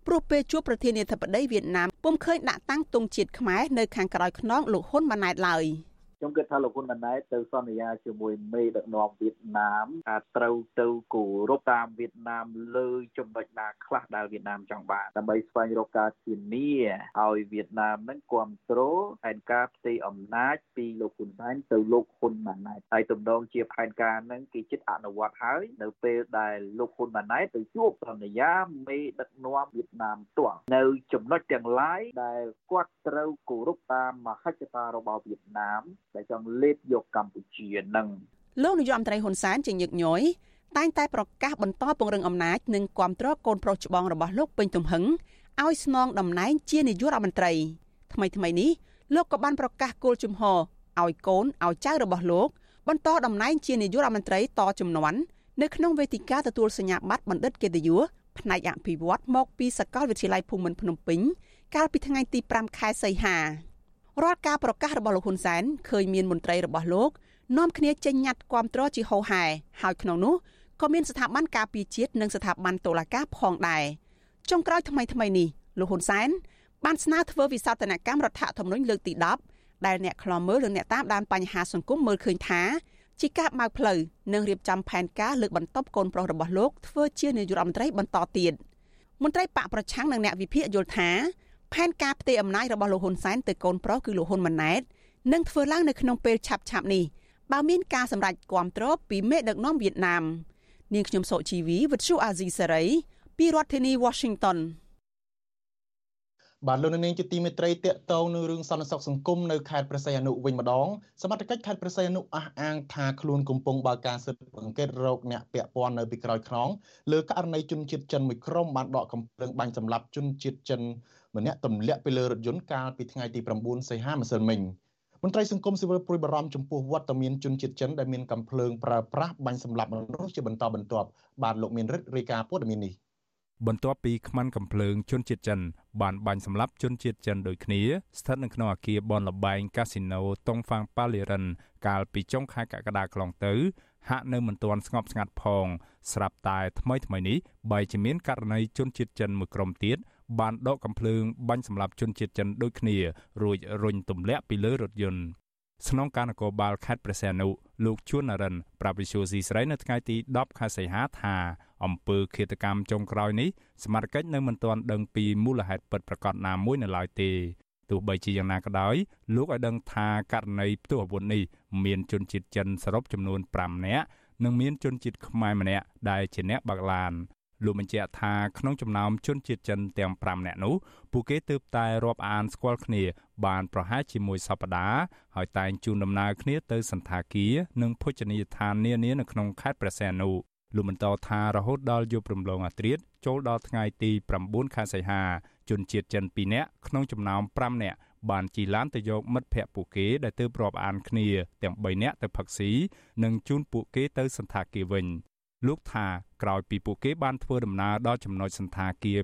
ព្រោះពេលជួបប្រធានាធិបតីវៀតណាមពុំឃើញដាក់តាំងទង់ជាតិខ្មែរនៅខាងក្រោយខ្នងលោកហ៊ុនម៉ាណែតឡើយ។ ខ្ញុំគិតថាលោកហ៊ុនម៉ាណែតទៅសន្យាជាមួយមេដឹកនាំវៀតណាមថាត្រូវទៅគោរពតាមវៀតណាមលើចំណុចណាខ្លះដែលវៀតណាមចង់បានដើម្បីស្វែងរកការធានាឲ្យវៀតណាមនឹងគ្រប់គ្រងផែនការផ្ទៃអំណាចពីលោកហ៊ុនសែនទៅលោកហ៊ុនម៉ាណែតហើយទំនងជាផែនការនឹងគេចិត្តអនុវត្តហើយនៅពេលដែលលោកហ៊ុនម៉ាណែតទៅជួបសន្យាមេដឹកនាំវៀតណាមផ្ទាល់នៅចំណុចទាំងឡាយដែលគាត់ត្រូវគោរពតាមមហិច្ឆតារបស់វៀតណាមដែលចង់លេបយកកម្ពុជានឹងលោកនាយរដ្ឋមន្ត្រីហ៊ុនសែនជាញឹកញយតែងតែប្រកាសបន្តពង្រឹងអំណាចនិងគ្រប់គ្រងកូនប្រុសច្បងរបស់លោកពេញទំហឹងឲ្យស្នងតំណែងជានាយករដ្ឋមន្ត្រីថ្មីថ្មីនេះលោកក៏បានប្រកាសគោលជំហរឲ្យកូនឲ្យចៅរបស់លោក បន្តតំណែងជានាយករដ្ឋមន្ត្រីតជំនាន់នៅក្នុងវេទិកាទទួលសញ្ញាបត្របណ្ឌិតកិត្តិយសផ្នែកអភិវឌ្ឍមកពីសាកលវិទ្យាល័យភូមិន្ទភ្នំពេញកាលពីថ្ងៃទី5ខែសីហា រាល់ការប្រកាសរបស់លោកហ៊ុនសែនឃើញមានមន្ត្រីរបស់លោកនាំគ្នាចេញញត្តិគាំទ្រជាហោហែហើយក្នុងនោះក៏មានស្ថាប័នការពារជាតិនិងស្ថាប័នតុលាការផងដែរចុងក្រោយថ្មីថ្មីនេះលោកហ៊ុនសែនបានស្នើធ្វើវិសោធនកម្មរដ្ឋធម្មនុញ្ញលើកទី10ដែលអ្នកខ្លំមើលនិងអ្នកតាមដានបញ្ហាសង្គមមើលឃើញថាជាការបើកផ្លូវនិងរៀបចំផែនការលើកបន្ទប់កូនប្រុសរបស់លោកធ្វើជានាយករដ្ឋមន្ត្រីបន្តទៀតមន្ត្រីបកប្រឆាំងនិងអ្នកវិភាគយល់ថា ផែនការផ្ទេរអំណាចរបស់លោកហ៊ុនសែនទៅកូនប្រុសគឺលោកហ៊ុនម៉ាណែតនឹងធ្វើឡើងនៅក្នុងពេលឆាប់ៗនេះបើមានការសម្រេចគាំទ្រពីមេដឹកនាំវៀតណាមនាងខ្ញុំសុជីវីវិទ្យុអាស៊ីសេរីពីរដ្ឋធានី Washington បាទលោកនាងជាទីមេត្រីតកតងនឹងរឿងសន្តិសុខសង្គមនៅខេត្តព្រះសីហនុវិញម្ដងសមត្ថកិច្ចខេត្តព្រះសីហនុអះអាងថាខ្លួនកំពុងបើកការស៊ើបអង្កេតរោគអ្នកពាក់ព័ន្ធនៅពីក្រោយខ្នងលើករណីជនជាតិចិនមួយក្រុមបានដកកំភ្លើងបាញ់សម្លាប់ជនជាតិចិន ម្នាក់ទម្លាក់ពីលើរថយន្តកាលពីថ្ងៃទី9សីហាម្សិលមិញមន្ត្រីសង្គមស៊ីវិលព្រួយបារម្ភចំពោះវត្តមានជនជាតិចិនដែលមានកំភ្លើងប្រើប្រាស់បាញ់សម្លាប់មនុស្សជាបន្តបន្ទាប់បាទលោកមានរិទ្ធរាយការណ៍ព័ត៌មាននេះបន្ទាប់ពីខ្មាន់កំភ្លើងជនជាតិចិនបានបាញ់សម្លាប់ជនជាតិចិនដូចគ្នាស្ថិតនៅក្នុងអគារបនលបែងកាស៊ីណូតុងហ្វាងប៉ាលីរិនកាលពីចុងខែកក្កដាកន្លងទៅ ហាក់នៅមិនទាន់ស្ងប់ស្ងាត់ផង ស្រាប់តែថ្មីថ្មីនេះបែរជាមានករណីជនជាតិចិនមួយក្រុមទៀត បានដកកំភ្លើងបាញ់សម្លាប់ជនជាតិចិនដូចគ្នារួចរុញទម្លាក់ពីលើរថយន្តស្នងការនគរបាលខេត្តព្រះសីហនុលោកជួននរិនប្រាប់វិសុយស៊ីស្រីនៅថ្ងៃទី10ខែសីហាថាអំពើឃាតកម្មចុងក្រោយនេះសមាជិកនៅមិនទាន់ដឹងពីមូលហេតុពិតប្រាកដណាមួយនៅឡើយទេទោះបីជាយ៉ាងណាក៏ដោយលោកឲ្យដឹងថាករណីផ្ទុះអាវុធនេះមានជនជាតិចិនសរុបចំនួន5នាក់និងមានជនជាតិខ្មែរម្នាក់ដែលជាអ្នកបើកឡាន លោកបញ្ជាក់ថាក្នុងចំណោមជនជាតិចិនទាំង5នាក់នោះពួកគេទើបតែរាប់អានស្គាល់គ្នា បានប្រហែលជាមួយសប្តាហ៍ហើយតែងជូនដំណើរគ្នាទៅសន្តាគារនិងភោជនីយដ្ឋាននានានៅក្នុងខេត្តព្រះសីហនុលោកបន្តថារហូតដល់យប់រំលងអាត្រាតចូលដល់ថ្ងៃទី9ខែសីហា ជនជាតិចិន2នាក់ក្នុងចំណោម5នាក់បានជិះឡានទៅយកមិត្តភ័ក្តិពួកគេដែលទើបរាប់អានគ្នាទាំង3នាក់ទៅផឹកស៊ីនិងជូនពួកគេទៅសន្តាគារវិញ លោកថាក្រោយពីពួកគេបានធ្វើដំណើរដល់ចំណុចសន្តាគារ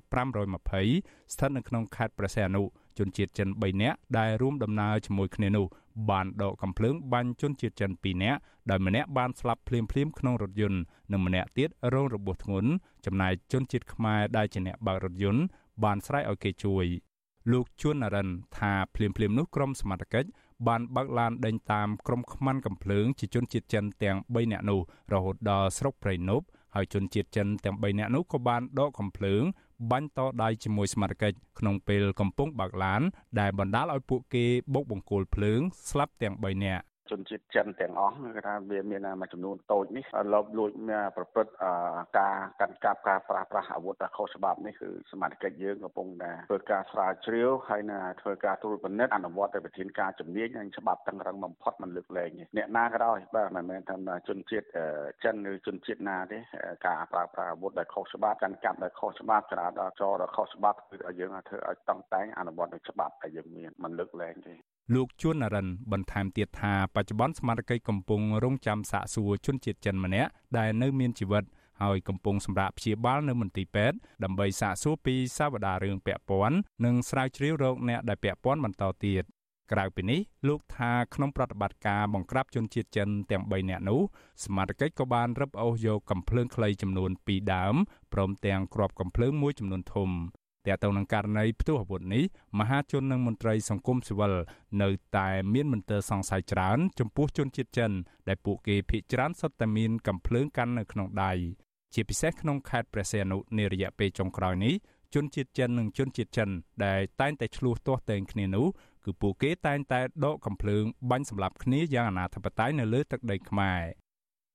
520ស្ថិតនៅក្នុងខេត្តព្រះសីហនុជនជាតិចិន3នាក់ដែលរួមដំណើរជាមួយគ្នានោះបានដកកំភ្លើងបាញ់ជនជាតិចិន2នាក់ដោយម្នាក់បានស្លាប់ភ្លាមៗក្នុងរថយន្តនិងម្នាក់ទៀតរងរបួសធ្ងន់ចំណែកជនជាតិខ្មែរដែលជាអ្នកបើករថយន្តបានស្រែកឲ្យគេជួយលោកជួននរិនថាភ្លាមៗនោះក្រុមសមត្ថកិច្ច បានបើកឡានដេញតាមក្រុមខ្មាន់កំភ្លើងជាជនជាតិចិនទាំង3នាក់នោះរហូតដល់ស្រុកព្រៃនប់ហើយជនជាតិចិនទាំង3នាក់នោះក៏បានដកកំភ្លើងបាញ់តដៃជាមួយស្មារតីក្នុងពេលកំពុងបើកឡាន ដែលបណ្ដាលឲ្យពួកគេបុកបង្គោលភ្លើងស្លាប់ទាំង3នាក់ ជនជាតិចិនទាំងអស់គឺថាវាមានមួយចំនួនតូចនេះលបលួចមានប្រព្រឹត្តការកាន់កាប់ការប្រាស្រ័យអាវុធខុសច្បាប់នេះគឺសមាជិកយើងកំពុងតែធ្វើការស្រាវជ្រាវហើយនឹងធ្វើការត្រួតពិនិត្យអនុវត្តទៅវិធានការជំនាញនិងច្បាប់តឹងរឹងបំផុតមិនលើកលែងទេអ្នកណាក៏ដោយបាទមិនមែនថាជនជាតិចិនឬជនជាតិណាទេការប្រើប្រាស់អាវុធដែលខុសច្បាប់កាន់កាប់ដែលខុសច្បាប់ចរាចរណ៍ដែលខុសច្បាប់គឺឲ្យយើងធ្វើឲ្យតង់តែងអនុវត្តនៅច្បាប់ដែលយើងមានមិនលើកលែងទេ លោកជួននរិនបន្ថែមទៀតថាបច្ចុប្បន្នស្មារតីកំពុងរងចាំសាកសួរជនជាតិចិនម្នាក់ដែលនៅមានជីវិតហើយកំពុងសម្រាប់ព្យាបាលនៅមន្ទីរពេទ្យដើម្បីសាកសួរពីសាវតារឿងពាក់ព័ន្ធនិងស្រាវជ្រាវរោគអ្នកដែលពាក់ព័ន្ធបន្តទៀតក្រៅពីនេះលោកថាក្នុងប្រតិបត្តិការបង្ក្រាបជនជាតិចិនទាំង3នាក់នោះសមាជិកក៏បានរឹបអូសយកកំភ្លើងខ្លីចំនួន2ដើមព្រមទាំងគ្រាប់កំភ្លើងមួយចំនួនធំ តែទៅនឹងករណីផ្ទុះអាវុធនេះមហាជននិងមន្ត្រីសង្គមស៊ីវិលនៅតែមានមន្ទិលសង្ស័យច្រើន ចំពោះជនជាតិចិន ដែលពួកគេភ័យច្រើនសុទ្ធតែមានកំភ្លើងកាន់នៅក្នុងដៃជាពិសេសក្នុងខេត្តព្រះសីហនុនារយៈពេលចុងក្រោយនេះជនជាតិចិននិងជនជាតិចិនដែលតែងតែឆ្លោះទាស់តែងគ្នានោះគឺពួកគេតែងតែដកកំភ្លើងបាញ់សម្លាប់គ្នាយ៉ាងអនាធបត័យនៅលើទឹកដីខ្មែរ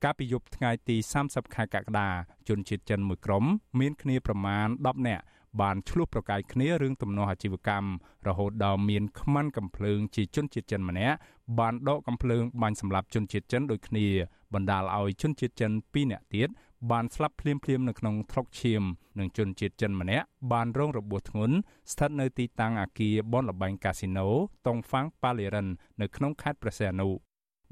កាលពីយប់ថ្ងៃទី30ខែកក្កដាជនជាតិចិនមួយក្រុមមានគ្នាប្រមាណ10នាក់ បានឆ្លោះប្រកែកគ្នារឿងទំនាស់អាជីវកម្មរហូតដល់មានខ្មាន់កំភ្លើងជាជនជាតិចិនម្នាក់បានដកកំភ្លើងបាញ់សម្លាប់ជនជាតិចិនដូចគ្នាបណ្ដាលឲ្យជនជាតិចិន2នាក់ទៀតបានស្លាប់ភ្លាមៗនៅក្នុងថ្លុកឈាមនិងជនជាតិចិនម្នាក់បានរងរបួសធ្ងន់ស្ថិតនៅទីតាំងអគារបនលបែងកាស៊ីណូតុងហ្វាំងប៉ាលីរិននៅក្នុងខេត្តព្រះសីហនុ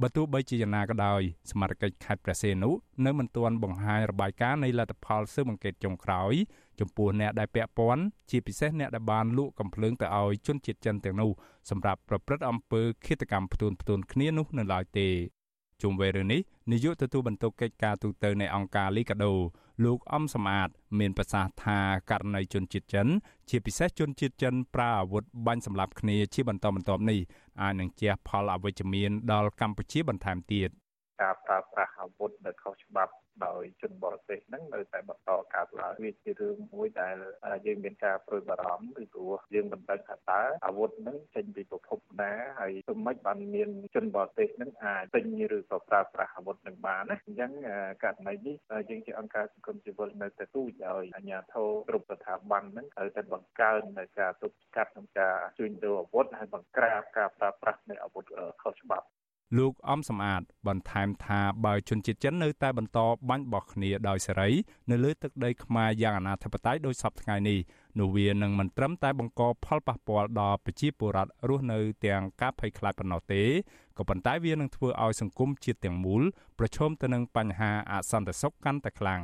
បើទោះបីជាយ៉ាងណាក៏ដោយសមាជិកខេត្តព្រះសីហនុនៅមិនទាន់បង្ហាញរបាយការណ៍នៃលទ្ធផលស៊ើបអង្កេតចុងក្រោយចំពោះអ្នកដែលពាក់ព័ន្ធជាពិសេសអ្នកដែលបានលក់កំភ្លើងទៅឲ្យជនជាតិចិនទាំងនោះសម្រាប់ប្រព្រឹត្តអំពើឃាតកម្មផ្ទួនផ្ទួនគ្នានោះនៅឡើយទេជុំវិញរឿងនេះនាយកទទួលបន្ទុកកិច្ចការទូតនៃអង្គការលីកាដូលោកអំសំអាត មានប្រសាសន៍ថាករណីជនជាតិចិន ជាពិសេសជនជាតិចិនប្រើអាវុធបាញ់សម្លាប់គ្នាជាបន្តបន្ទាប់នេះ អាចនឹងជះផលអវិជ្ជមានដល់កម្ពុជាបន្ថែមទៀត ការប្រើប្រាស់អាវុធដែលខុសច្បាប់ដោយជនបរទេសហ្នឹងនៅតែបន្តកើតឡើងវាជារឿងមួយដែលយើងមានការព្រួយបារម្ភពីព្រោះយើងមិនដឹងថាតើអាវុធហ្នឹងចេញពីប្រភពណាហើយទោះមិនបានមានជនបរទេសហ្នឹងអាចទិញឬក៏ប្រើប្រាស់អាវុធនឹងបានណាអញ្ចឹងករណីនេះយើងជាអង្គការសង្គមស៊ីវិលនៅតែទូចឲ្យអាជ្ញាធរគ្រប់ស្ថាប័នហ្នឹងត្រូវតែបង្កើននៅការទប់ស្កាត់ក្នុងការជួញដូរអាវុធហើយបង្ក្រាបការប្រើប្រាស់នៃអាវុធខុសច្បាប់ លោកអំសំអាតបន្ថែមថាបើជនជាតិចិននៅតែបន្តបាញ់បោះគ្នាដោយសេរីនៅលើទឹកដីខ្មែរយ៉ាងអនាធិបតេយ្យដោយសពថ្ងៃនេះនោះវានឹងមិនត្រឹមតែបង្កផលប៉ះពាល់ដល់ប្រជាពលរដ្ឋរស់នៅទាំងការភ័យខ្លាចប៉ុណ្ណោះទេក៏ប៉ុន្តែវានឹងធ្វើឲ្យសង្គមជាតិទាំងមូលប្រឈមទៅនឹងបញ្ហាអសន្តិសុខកាន់តែខ្លាំង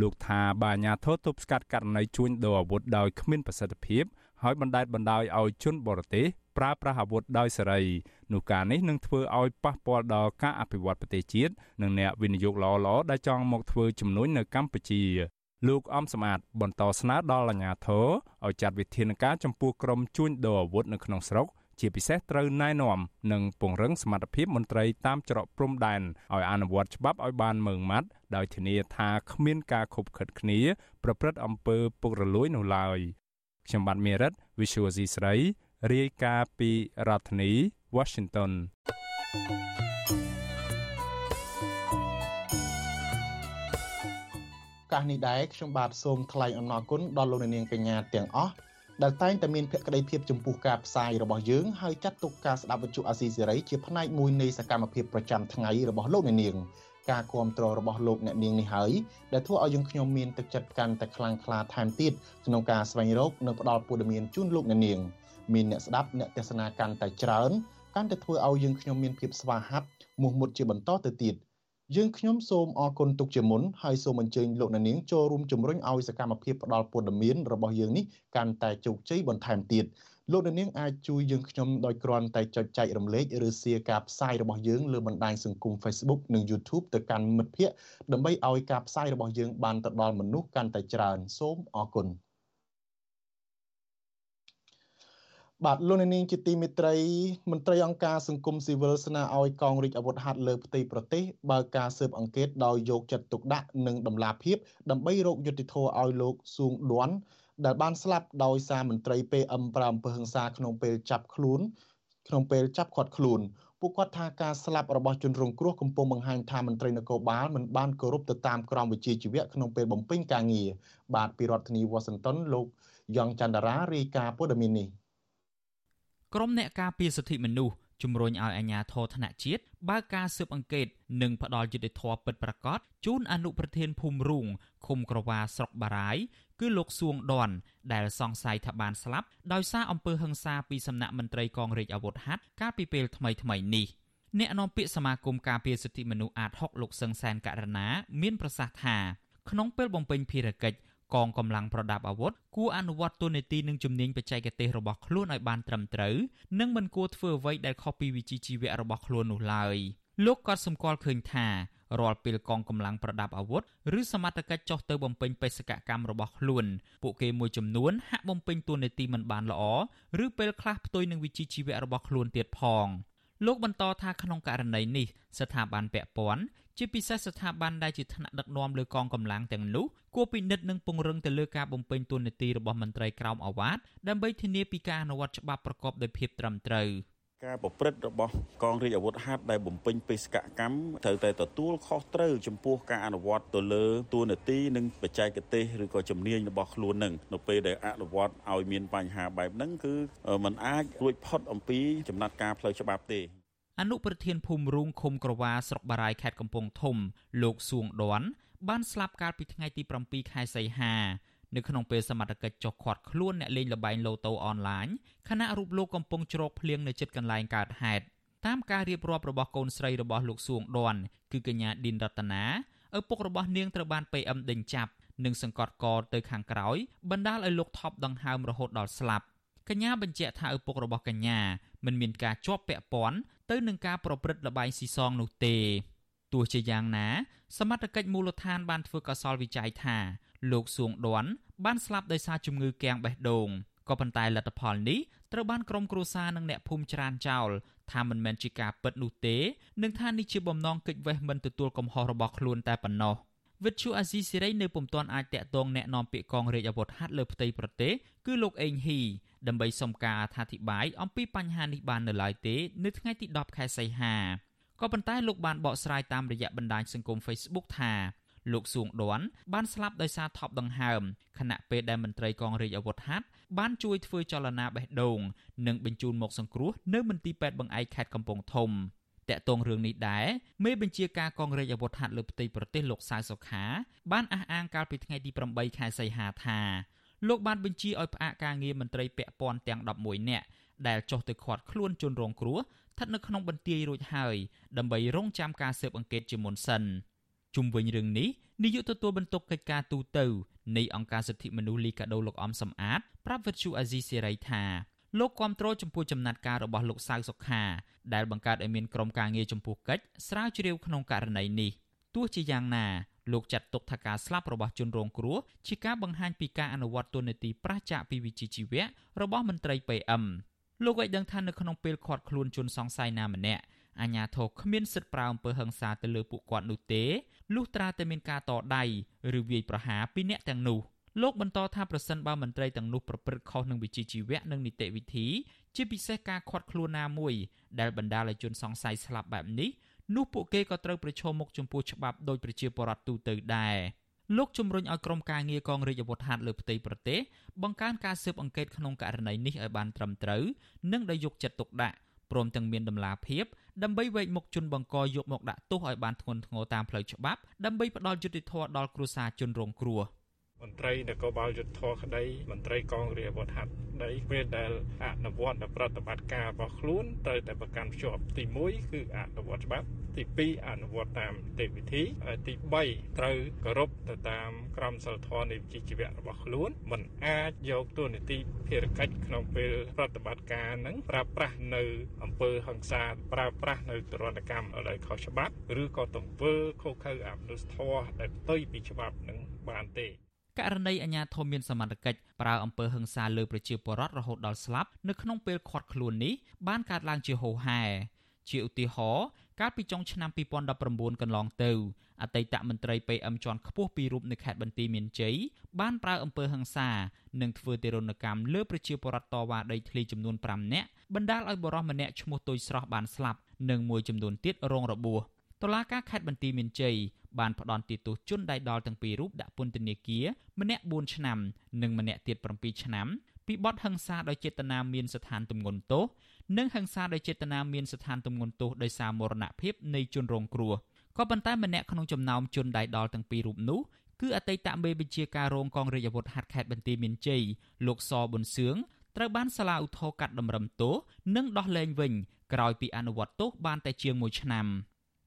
លោកថាបាអាញាធរទប់ស្កាត់ករណីជួញដូរអាវុធដោយគ្មានប្រសិទ្ធភាព ហើយបណ្តែតបណ្តោយឲ្យជនបរទេស ប្រើប្រាស់អាវុធដោយសេរីនោះការនេះនឹងធ្វើឲ្យប៉ះពាល់ដល់ការអភិវឌ្ឍប្រទេសជាតិនិងអ្នកវិនិយោគល្អៗដែលចង់មកធ្វើជំនួញនៅកម្ពុជាលោកអំសមាតបន្តស្នើដល់អាជ្ញាធរឲ្យចាត់វិធានការចំពោះក្រុមជួញដូរអាវុធនៅក្នុងស្រុកជាពិសេសត្រូវណែនាំនិងពង្រឹងសមត្ថភាពមន្ត្រីតាមច្រកព្រំដែនឲ្យអនុវត្តច្បាប់ឲ្យបានម៉ឺងម៉ាត់ដោយធានាថាគ្មានការខុបខិតគ្នា ប្រព្រឹត្តអំពើពុករលួយនោះឡើយខ្ញុំបាទមេរិត Visual C ស្រី រាយការណ៍ពីរដ្ឋធានី Washington កាសនេះដែរខ្ញុំបាទសូមថ្លែងអំណរគុណដល់លោកនាងកញ្ញាទាំងអស់ដែលតែងតែមានភក្ដីភាពចំពោះការផ្សាយរបស់យើងហើយចាត់ទុកការស្ដាប់វិទ្យុអាស៊ីសេរីជាផ្នែកមួយនៃសកម្មភាពប្រចាំថ្ងៃរបស់លោកនាងការគ្រប់គ្រងរបស់លោកអ្នកនាងនេះហើយដែលធ្វើឲ្យយើងខ្ញុំមានទឹកចិត្តកាន់តែខ្លាំងក្លាថែមទៀតក្នុងការស្វែងរកនិងផ្តល់ព័ត៌មានជូនលោកអ្នកនាង មានអ្នកស្ដាប់អ្នកទេសនាកាន់តែច្រើនកាន់តែធ្វើឲ្យយើងខ្ញុំមានភាពស្វាហាប់មោះមុតជាបន្តទៅទៀតយើងខ្ញុំសូមអរគុណទុកជាមុនហើយសូមអញ្ជើញលោកអ្នកនាងចូលរួមជំរុញឲ្យសកម្មភាពផ្តល់ព័ត៌មានរបស់យើងនេះកាន់តែជោគជ័យបន្ថែមទៀតលោកអ្នកនាងអាចជួយយើងខ្ញុំដោយគ្រាន់តែចុចចែករំលែកឬ share ការផ្សាយរបស់យើងលើបណ្ដាញសង្គម Facebook និង YouTube ទៅកាន់មិត្តភ័ក្តិដើម្បីឲ្យការផ្សាយរបស់យើងបានទៅដល់មនុស្សកាន់តែច្រើនសូមអរគុណ បាទលោកនាងជាទីមេត្រីមន្ត្រីអង្គការសង្គមស៊ីវិលស្នើឲ្យកងរាជអាវុធហត្ថលើផ្ទៃប្រទេសបើកការស៊ើបអង្កេតដោយយកចិត្តទុកដាក់និងដំណាភាពដើម្បីរកយុត្តិធម៌ឲ្យលោកសួងដួនដែលបានស្លាប់ដោយសារមន្ត្រី PM5 អំពើហិង្សាក្នុងពេលចាប់ខ្លួនក្នុងពេលចាប់ឃាត់ខ្លួនពួកគាត់ថាការស្លាប់របស់ជនរងគ្រោះកំពុងបង្ហាញថាមន្ត្រីនគរបាលមិនបានគោរពទៅតាមក្រមវិជ្ជាជីវៈក្នុងពេលបំពេញការងារបាទពីរដ្ឋធានីវ៉ាស៊ីនតោនលោកយ៉ងច័ន្ទរារាយការណ៍ព័ត៌មាននេះ ក្រុមអ្នកការពារសិទ្ធិមនុស្សជំរុញឲ្យអាជ្ញាធរថ្នាក់ជាតិបើកការស៊ើបអង្កេតនិងផ្ដាល់យុត្តិធម៌ពិតប្រាកដជូនអនុប្រធានភូមិរូងឃុំក្រវ៉ាស្រុកបារាយគឺលោកសួងដនដែលសង្ស័យថាបានស្លាប់ដោយសារអំពើហិង្សាពីសំណាក់មន្ត្រីកងរាជអាវុធហត្ថកាលពីពេលថ្មីៗនេះអ្នកនាំពាក្យសមាគមការពារសិទ្ធិមនុស្សអាត6លោកសឹងសានករណាមានប្រសាសន៍ថាក្នុងពេលបំពេញភារកិច្ច កងកម្លាំងប្រដាប់អាវុធគួរអនុវត្តទូនីតិនិងជំនាញបច្ចេកទេសរបស់ខ្លួនឲ្យបានត្រឹមត្រូវនិងមិនគួរធ្វើអ្វីដែលខុសពីវិជ្ជាជីវៈរបស់ខ្លួននោះឡើយលោកក៏សម្គាល់ឃើញថារាល់ពេលកងកម្លាំងប្រដាប់អាវុធឬសមត្ថកិច្ចចុះទៅបំពេញបេសកកម្មរបស់ខ្លួនពួកគេមួយចំនួនហាក់បំពេញតួនាទីមិនបានល្អឬពេលខ្លះផ្ទុយនឹងវិជ្ជាជីវៈរបស់ខ្លួនទៀតផងលោកបន្តថាក្នុងករណីនេះស្ថាប័នពាក់ព័ន្ធ ជាពិសេសស្ថាប័នដែលជាថ្នាក់ដឹកនាំលើកងកម្លាំងទាំងនោះគួរពិនិត្យនិងពង្រឹងទៅលើការបំពេញតួនាទីរបស់មន្ត្រីក្រមអាវ៉ាតដើម្បីធានាពីការអនុវត្តច្បាប់ប្រកបដោយភាពត្រឹមត្រូវការប្រព្រឹត្តរបស់កងរាជអាវុធហត្ថដែលបំពេញបេសកកម្មត្រូវតែទទួលខុសត្រូវចំពោះការអនុវត្តទៅលើតួនាទីនិងបច្ចេកទេសឬក៏ជំនាញរបស់ខ្លួននឹងនៅពេលដែលអនុវត្តឲ្យមានបញ្ហាបែបហ្នឹងគឺมันអាចរួចផុតអំពីចំណាត់ការផ្លូវច្បាប់ទេ អនុប្រធានភូមិរូងឃុំក្រវ៉ាស្រុកបារាយខេត្តកំពង់ធំ លោកសួងដនបានស្លាប់កាលពីថ្ងៃទី7ខែសីហានៅក្នុងពេលសមត្ថកិច្ចចុះឃាត់ខ្លួនអ្នកលេងល្បែងឡូតូអនឡាញខណៈរូបលោកកំពុងជ្រកភ្លៀងនៅជិតកន្លែងកើតហេតុតាមការរៀបរាប់របស់កូនស្រីរបស់លោកសួងដន់គឺកញ្ញាឌិនរតនាឪពុករបស់នាងត្រូវបាន PM ដេញចាប់និងសង្កត់កទៅខាងក្រោយបណ្ដាលឲ្យលោកថប់ដង្ហើមរហូតដល់ស្លាប់ កញ្ញាបញ្ជាក់ថាឪពុករបស់កញ្ញាមិនមានការជាប់ពាក់ព័ន្ធទៅនឹងការប្រព្រឹត្តល្បែងស៊ីសងនោះទេទោះជាយ៉ាងណា សមត្ថកិច្ចមូលដ្ឋានបានធ្វើកសលវិច័យថាលោកសួងដន់បានស្លាប់ដោយសារជំងឺគាំងបេះដូងក៏ប៉ុន្តែលទ្ធផលនេះត្រូវបានក្រុមគ្រួសារនិងអ្នកភូមិច្រានចោលថាមិនមែនជាការពិតនោះទេនិងថានេះជាបំណងកិច្ចវេះមិនទទួលកំហុសរបស់ខ្លួនតែប៉ុណ្ណោះ វិទ្យុអាស៊ីសេរីនៅពុំទាន់អាចតាក់ទងแนะនាំពាក្យកងរាជអាវុធហត្ថលើផ្ទៃប្រទេសគឺលោកអេងហ៊ីដើម្បីសុំការអធិប្បាយអំពីបញ្ហានេះបាននៅឡើយទេនៅថ្ងៃទី10ខែសីហាក៏ប៉ុន្តែលោកបានបកស្រាយតាមរយៈបណ្ដាញសង្គម Facebook ថាលោកសួងដន់បានស្លាប់ដោយសារថប់ដង្ហើមខណៈពេលដែលមន្ត្រីកងរាជអាវុធហត្ថបានជួយធ្វើចលនាបេះដូងនិងបញ្ជូនមកសង្គ្រោះនៅមន្ទីរពេទ្យបង្អែកខេត្តកំពង់ធំ តកតងរឿងនេះដែរមេបញ្ជាការកងរាជអាវុធហត្ថលើផ្ទៃប្រទេសលោកសៅសុខា បានអះអាងកាលពីថ្ងៃទី8ខែសីហាថាលោកបានបញ្ជាឲ្យផ្អាកការងារមន្ត្រីពាក់ព័ន្ធទាំង11នាក់ដែលចុះទៅឃាត់ខ្លួនជនរងគ្រោះស្ថិតនៅក្នុងបន្ទាយរួចហើយដើម្បីរងចាំការស៊ើបអង្កេតជាមុនសិនជុំវិញរឿងនេះនាយកទទួលបន្ទុកកិច្ចការទូតនៃអង្គការសិទ្ធិមនុស្សលីកាដូលោកអំសំអាតប្រាប់វិទ្យុអាស៊ីសេរីថា លោកគាំទ្រចំពោះចំណាត់ការរបស់លោកសៅសុខាដែលបង្កើតឲ្យមានក្រុមការងារចំពោះកិច្ចស្រាវជ្រាវក្នុងករណីនេះទោះជាយ៉ាងណាលោកចាត់ទុកថាការស្លាប់របស់ជនរងគ្រោះជាការបង្ហាញពីការអនុវត្តទូនីតិប្រឆាចពីវិជ្ជាជីវៈរបស់មន្ត្រី PM លោកឲ្យដឹងថានៅក្នុងពេលឃាត់ខ្លួនជនសង្ស័យណាម្នាក់អាញាធរគ្មានសិទ្ធិប្រើអំពើហិង្សាទៅលើពួកគាត់នោះទេលុះត្រាតែមានការតដៃឬវាយប្រហារពីអ្នកទាំងនោះ លោកបន្តថាប្រសិនបើមន្ត្រីទាំងនោះប្រព្រឹត្តខុសនឹងវិជ្ជាជីវៈនិងនីតិវិធីជាពិសេសការខាត់ខ្លួនណាមួយដែលបណ្ដាលឲ្យជនសង្ស័យស្លាប់បែបនេះនោះពួកគេក៏ត្រូវប្រឈមមុខចំពោះច្បាប់ដោយប្រជាពលរដ្ឋទូទៅដែរលោកជំរុញឲ្យក្រុមការងារកងរាជអាវុធហត្ថលើផ្ទៃប្រទេសបង្កើនការស៊ើបអង្កេតក្នុងករណីនេះឲ្យបានត្រឹមត្រូវនិងដោយយកចិត្តទុកដាក់ព្រមទាំងមានដំណាភាពដើម្បីវែកមុខជនបង្កយកមកដាក់ទោសឲ្យបានធ្ងន់ធ្ងរតាមផ្លូវច្បាប់ដើម្បីផ្ដល់យុត្តិធម៌ដល់គ្រួសារជនរងគ្រោះ។ មន្ត្រីនគរបាលយុទ្ធធរក្តីមន្ត្រីកងរាជអាវុធហត្ថក្តីពេលដែលអនុវត្តប្រតិបត្តិការរបស់ខ្លួនត្រូវតែប្រកាន់ភ្ជាប់ទី1គឺអនុវត្តច្បាប់ទី2អនុវត្តតាមទេវិធីទី3ត្រូវគោរពទៅតាមក្រមសីលធម៌នៃវិជ្ជាជីវៈរបស់ខ្លួនមិនអាចយកទូនីតិភារកិច្ចក្នុងពេលប្រតិបត្តិការនឹងប្រើប្រាស់នៅអង្គើហិង្សាប្រើប្រាស់នៅទរណកម្មដោយខុសច្បាប់ឬក៏ទង្វើខុសខើអមនុស្សធម៌ដែលផ្ទុយពីច្បាប់នឹងបានទេ ករណីអាញាធមមានសមត្ថកិច្ចប្រើអំពើហិង្សាលើប្រជាពលរដ្ឋរហូតដល់ស្លាប់នៅក្នុងពេលឃាត់ខ្លួននេះបានកើតឡើងជាហូរហែជាឧទាហរណ៍កាលពីចុងឆ្នាំ2019កន្លងទៅអតីតមន្ត្រី PM ជាន់ខ្ពស់ពីររូបនៅខេត្តបន្ទាយមានជ័យបានប្រើអំពើហិង្សានិងធ្វើទារុណកម្មលើប្រជាពលរដ្ឋតវ៉ាដីធ្លីចំនួន5នាក់បណ្ដាលឲ្យបរិសម្នាក់ឈ្មោះទុយស្រស់បានស្លាប់និងមួយចំនួនទៀតរងរបួស តុលាការខេត្តបន្ទាយមានជ័យបានផ្ដន់ទោសជនដៃដល់ទាំងពីររូបដាក់ពន្ធនាគារម្នាក់4ឆ្នាំនិងម្នាក់ទៀត7ឆ្នាំពីបទហិង្សាដោយចេតនាមានស្ថានទម្ងន់ទោសនិងហិង្សាដោយចេតនាមានស្ថានទម្ងន់ទោសដោយសារមរណភាពនៃជនរងគ្រោះក៏ប៉ុន្តែម្នាក់ក្នុងចំណោមជនដៃដល់ទាំងពីររូបនោះគឺអតីតមេបញ្ជាការរងកងរាជអាវុធហត្ថខេត្តបន្ទាយមានជ័យលោកសប៊ុនសឿងត្រូវបានសាលាឧទ្ធរកាត់តម្រឹមទោសនិងដោះលែងវិញក្រោយពីអនុវត្តទោសបានតែជាង1ឆ្នាំ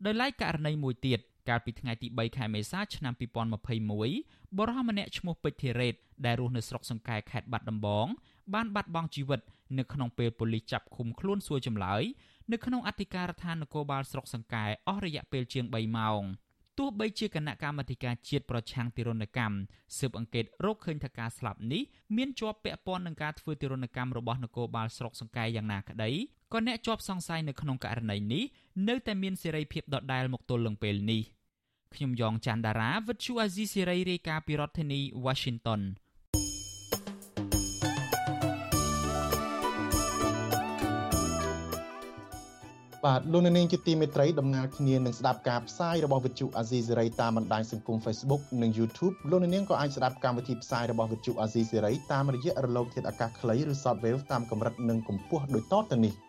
ដោយឡែកករណីមួយទៀតកាលពីថ្ងៃទី3ខែមេសាឆ្នាំ2021បរិះម្នាក់ឈ្មោះពេជ្រធីរ៉េតដែលរស់នៅស្រុកសង្កែខេត្តបាត់ដំបងបានបាត់បង់ជីវិតនៅក្នុងពេលប៉ូលីសចាប់ឃុំខ្លួនសួរចម្លើយនៅក្នុងអធិការដ្ឋាននគរបាលស្រុកសង្កែអស់រយៈពេលជាង3ម៉ោងទោះបីជាគណៈកម្មាធិការជាតិប្រឆាំងទារុណកម្មស៊ើបអង្កេតរកឃើញថាការស្លាប់នេះមានជាប់ពាក់ព័ន្ធនឹងការធ្វើទារុណកម្មរបស់នគរបាលស្រុកសង្កែយ៉ាងណាក្តី ក៏អ្នកជាប់សង្ស័យនៅក្នុងករណីនេះនៅតែមានសេរីភាពដដែលមកទល់នឹងពេលនេះ។ខ្ញុំយ៉ងច័ន្ទដារាវិទ្យុអាស៊ីសេរីរាយការណ៍ពីរដ្ឋធានី Washington បាទលោកនាងជាទីមេត្រីដំណើរគ្នានឹងស្ដាប់ការផ្សាយរបស់វិទ្យុអាស៊ីសេរីតាមបណ្ដាញសង្គម Facebook និង YouTube លោកនាងក៏អាចស្ដាប់កម្មវិធីផ្សាយរបស់វិទ្យុអាស៊ីសេរីតាមរយៈរលកធាតុអាកាសខ្លីឬ Shortwave តាមកម្រិតនិងកម្ពស់ដូចតទៅនេះ។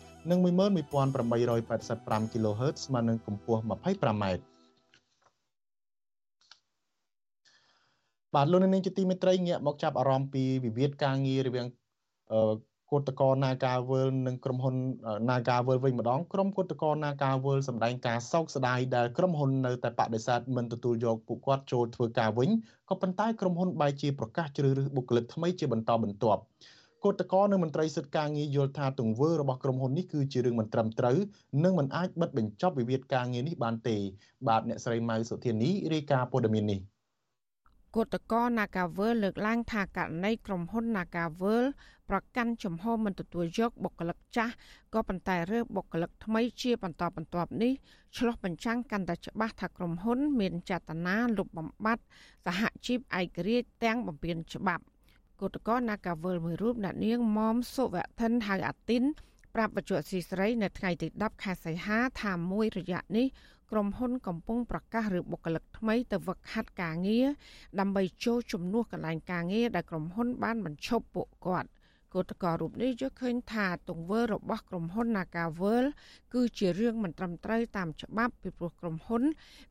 និង11885 kHz ស្មើនឹងកម្ពស់ 25m បាទលោកនាងជាទីមេត្រីងាកមកចាប់អារម្មណ៍ពីវិវាទការងាររវាងគឧតកោ Nagawal និងក្រុមហ៊ុន Nagawal វិញម្ដងក្រុមគឧតកោ Nagawal សម្ដែងការសោកស្ដាយដែលក្រុមហ៊ុននៅតែបដិសេធមិនទទួលយកពួកគាត់ចូលធ្វើការវិញក៏ប៉ុន្តែក្រុមហ៊ុនបែរជាប្រកាសជ្រើសរើសបុគ្គលិកថ្មីជាបន្តបន្ទាប់ គឧតកោនិងមន្ត្រីសិទ្ធិការងារយល់ថាទង្វើរបស់ក្រុមហ៊ុននេះគឺជារឿងមិនត្រឹមត្រូវនិងមិនអាចបិទបញ្ចប់វិវាទការងារនេះបានទេ បាទអ្នកស្រីម៉ៅសុធានីរាយការណ៍ព័ត៌មាននេះគឧតកោ Nagavel លើកឡើងថាករណីក្រុមហ៊ុន Nagavel ប្រកាន់ជំហរមិនទទួលយកបុគ្គលិកចាស់ក៏ប៉ុន្តែរើសបុគ្គលិកថ្មីជាបន្តបន្ទាប់នេះឆ្លោះបញ្ចាំងកាន់តែច្បាស់ថាក្រុមហ៊ុន មានចេតនាលុបបំបាត់សហជីពឯករាជ្យទាំងបំពេញច្បាប់ គឧតកោ Nagavel មួយរូបអ្នកនាងមុំសុវធិនហៅអាទីនប្រាប់បច្ចុប្បន្នស៊ីស្រីនៅថ្ងៃទី10ខែសីហាថាមួយរយៈនេះក្រុមហ៊ុនកំពុងប្រកាសឬបុគ្គលិកថ្មីទៅវឹកហាត់ការងារដើម្បីចូលជំនួសកន្លែងការងារដែលក្រុមហ៊ុនបានបញ្ឈប់ពួកគាត់គឧតកោរូបនេះយល់ឃើញថាទង្វើរបស់ក្រុមហ៊ុន Nagavel គឺជារឿងមិនត្រឹមត្រូវតាមច្បាប់ពីព្រោះក្រុមហ៊ុន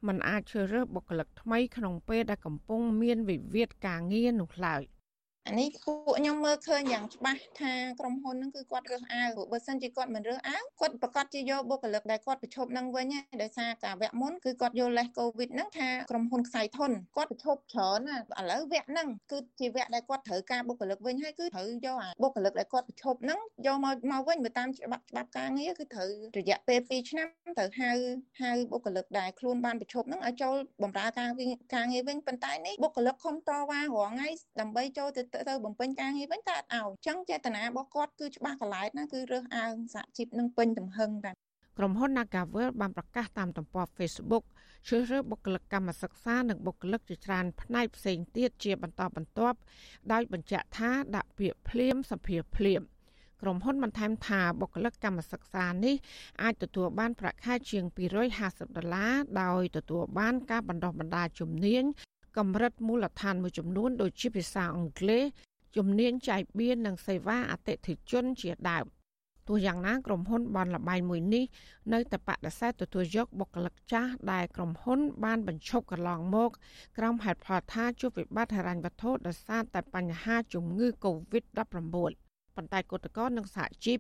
មិនអាចជ្រើសរើសបុគ្គលិកថ្មីក្នុងពេលដែលកំពុងមានវិវាទការងារនោះឡើយ។ អានេះពួកខ្ញុំមើលឃើញយ៉ាងច្បាស់ថាក្រុមហ៊ុនហ្នឹងគឺគាត់រើសអើងព្រោះបើសិនជាគាត់មិនរើសអើងគាត់ប្រកាសជាយកបុគ្គលិកដែលគាត់ប្រឈប់នឹងវិញហើយដោយសារការវគ្គមុនគឺគាត់យកលេសកូវីដហ្នឹងថាក្រុមហ៊ុនខ្សែធនគាត់ប្រឈប់ច្រើនណាឥឡូវវគ្គហ្នឹងគឺជាវគ្គដែលគាត់ត្រូវការបុគ្គលិកវិញហើយគឺត្រូវយកអាបុគ្គលិកដែលគាត់ប្រឈប់ហ្នឹងយកមកមកវិញបើតាមច្បាប់ច្បាប់ការងារគឺត្រូវរយៈពេល2ឆ្នាំត្រូវហៅហៅបុគ្គលិកដែលខ្លួនបានប្រឈប់ហ្នឹងឲ្យចូលបម្រើការការងារវិញប៉ុន្តែនេះបុគ្គលិកខំតវ៉ារាល់ថ្ងៃដើម្បីចូលទៅទៅបំពេញការងារវិញតែអត់ឲ្យអញ្ចឹងចេតនារបស់គាត់គឺច្បាស់កន្លែងណាគឺរើសអើងសហជីពនឹងពេញទំហឹងតែក្រុមហ៊ុន Nagavel បានប្រកាសតាមទំព័រ Facebook ជ្រើសរើសបុគ្គលិកកម្មសិក្សានិងបុគ្គលិកជាច្រើនផ្នែកផ្សេងទៀតជាបន្តបន្ទាប់ដោយបញ្ជាក់ថាដាក់ពាក្យភ្លាមសភាភ្លាមក្រុមហ៊ុនបន្ថែមថាបុគ្គលិកកម្មសិក្សានេះអាចទទួលបានប្រាក់ខែជាង250ដុល្លារដោយទទួលបានការបណ្ដុះបណ្ដាលជំនាញ កម្រិតមូលដ្ឋានមួយចំនួនដូចជាភាសាអង់គ្លេសជំនាញចែកបៀននិងសេវាអតិថិជនជាដើមទោះយ៉ាងណាក្រុមហ៊ុនបនលបែងមួយនេះនៅតែបដិសេធទទួលយកបុគ្គលិកចាស់ដែលក្រុមហ៊ុនបានបញ្ឈប់កន្លងមកក្រោមហេតុផលថាជួបវិបត្តិហិរញ្ញវត្ថុដោយសារតែបញ្ហាជំងឺ Covid-19 ប៉ុន្តែគឧតកោនិងសហជីព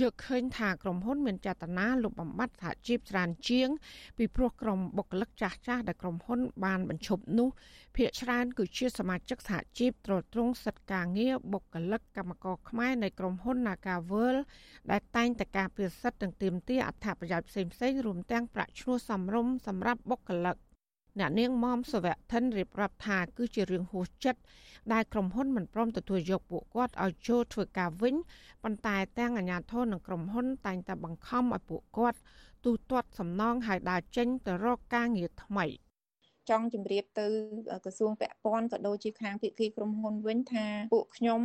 យកឃើញថាក្រុមហ៊ុនមានចេតនាលុបបំបាត់សហជីពច្រើនជាង ពីព្រោះក្រុមបុគ្គលិកចាស់ចាស់ដែលក្រុមហ៊ុនបានបញ្ឈប់នោះភាគច្រើនគឺជាសមាជិកសហជីពត្រួតត្រងសិទ្ធិការងារបុគ្គលិកកម្មករខ្មែរនៃក្រុមហ៊ុន Nagavel ដែលតែងតែការពារសិទ្ធិទាំងទាមទារអត្ថប្រយោជន៍ផ្សេងៗរួមទាំងប្រាក់ឈ្នួលសមរម្យសម្រាប់បុគ្គលិក អ្នកនាងមុំសវៈធិនរៀបរាប់ថា គឺជារឿងហួសចិត្តដែលក្រុមហ៊ុនមិនព្រមទទួលយកពួកគាត់ឲ្យចូលធ្វើការវិញប៉ុន្តែទាំងអាជ្ញាធរនិងក្រុមហ៊ុនតែងតែបង្ខំឲ្យពួកគាត់ទូទាត់សំណងឲ្យដើរចេញទៅរកការងារថ្មី។ ចង់ជម្រាបទៅក្រសួងពាក់ព័ន្ធក៏ដូចជាខាងភាគីក្រុមហ៊ុនវិញថាពួកខ្ញុំ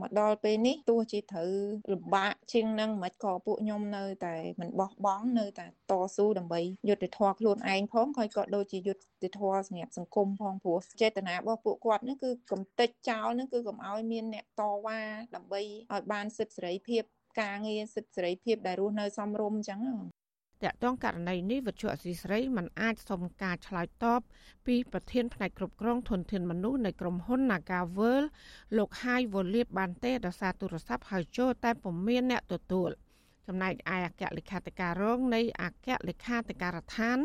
មកដល់ពេលនេះទោះជាត្រូវលំបាកជាងនឹងមិនក៏ពួកខ្ញុំនៅតែមិនបោះបង់នៅតែតស៊ូដើម្បីយុត្តិធម៌ខ្លួនឯងផងហើយក៏ដូចជាយុត្តិធម៌សម្រាប់សង្គមផងព្រោះចេតនារបស់ពួកគាត់នេះគឺកំតិចចោលនេះគឺកុំឲ្យមានអ្នកតវ៉ាដើម្បីឲ្យបានសិទ្ធិសេរីភាពការងារសិទ្ធិសេរីភាពដែលរស់នៅសមរម្យអញ្ចឹង តកតងករណីនេះវិទ្យុអសីស្រីមិនអាចសុំការឆ្លើយតបពីប្រធានផ្នែកគ្រប់គ្រងធនធានមនុស្សនៃក្រុមហ៊ុន Nagavel លោកហាយវូលៀបបានទេដោយសារទូរស័ព្ទហៅចូលតែពុំមានអ្នកទទួលចំណែកឯអគ្គលេខាធិការរងនៃអគ្គលេខាធិការដ្ឋាន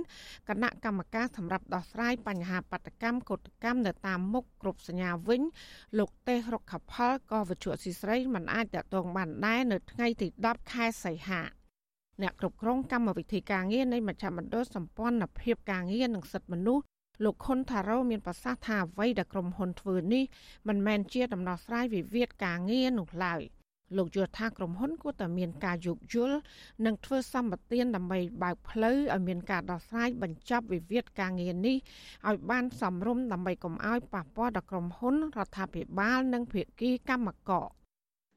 គណៈកម្មការសម្រាប់ដោះស្រាយបញ្ហាបដកម្មកោតកម្មនៅតាមមុខគ្រប់សញ្ញាវិញ លោកទេសរុកខផលក៏វិទ្យុស៊ីស្រីមិនអាចតតងបានដែរនៅថ្ងៃទី10ខែសីហា អ្នកគ្រប់គ្រងកម្មវិធីការងារនៃមជ្ឈមណ្ឌលសម្ព័ន្ធភាពការងារនិងសិទ្ធិមនុស្សលោកខុនថារ៉ូមានប្រសាសន៍ថាអ្វីដែលក្រុមហ៊ុនធ្វើនេះមិនមែនជាដំណោះស្រាយវិវាទការងារនោះឡើយលោកយល់ថាក្រុមហ៊ុនគួរតែមានការយោគយល់និងធ្វើសម្បទានដើម្បីបើកផ្លូវឲ្យមានការដោះស្រាយបញ្ចប់វិវាទការងារនេះឲ្យបានសមរម្យដើម្បីកុំឲ្យប៉ះពាល់ដល់ក្រុមហ៊ុនរដ្ឋាភិបាលនិងភាគីកម្មករ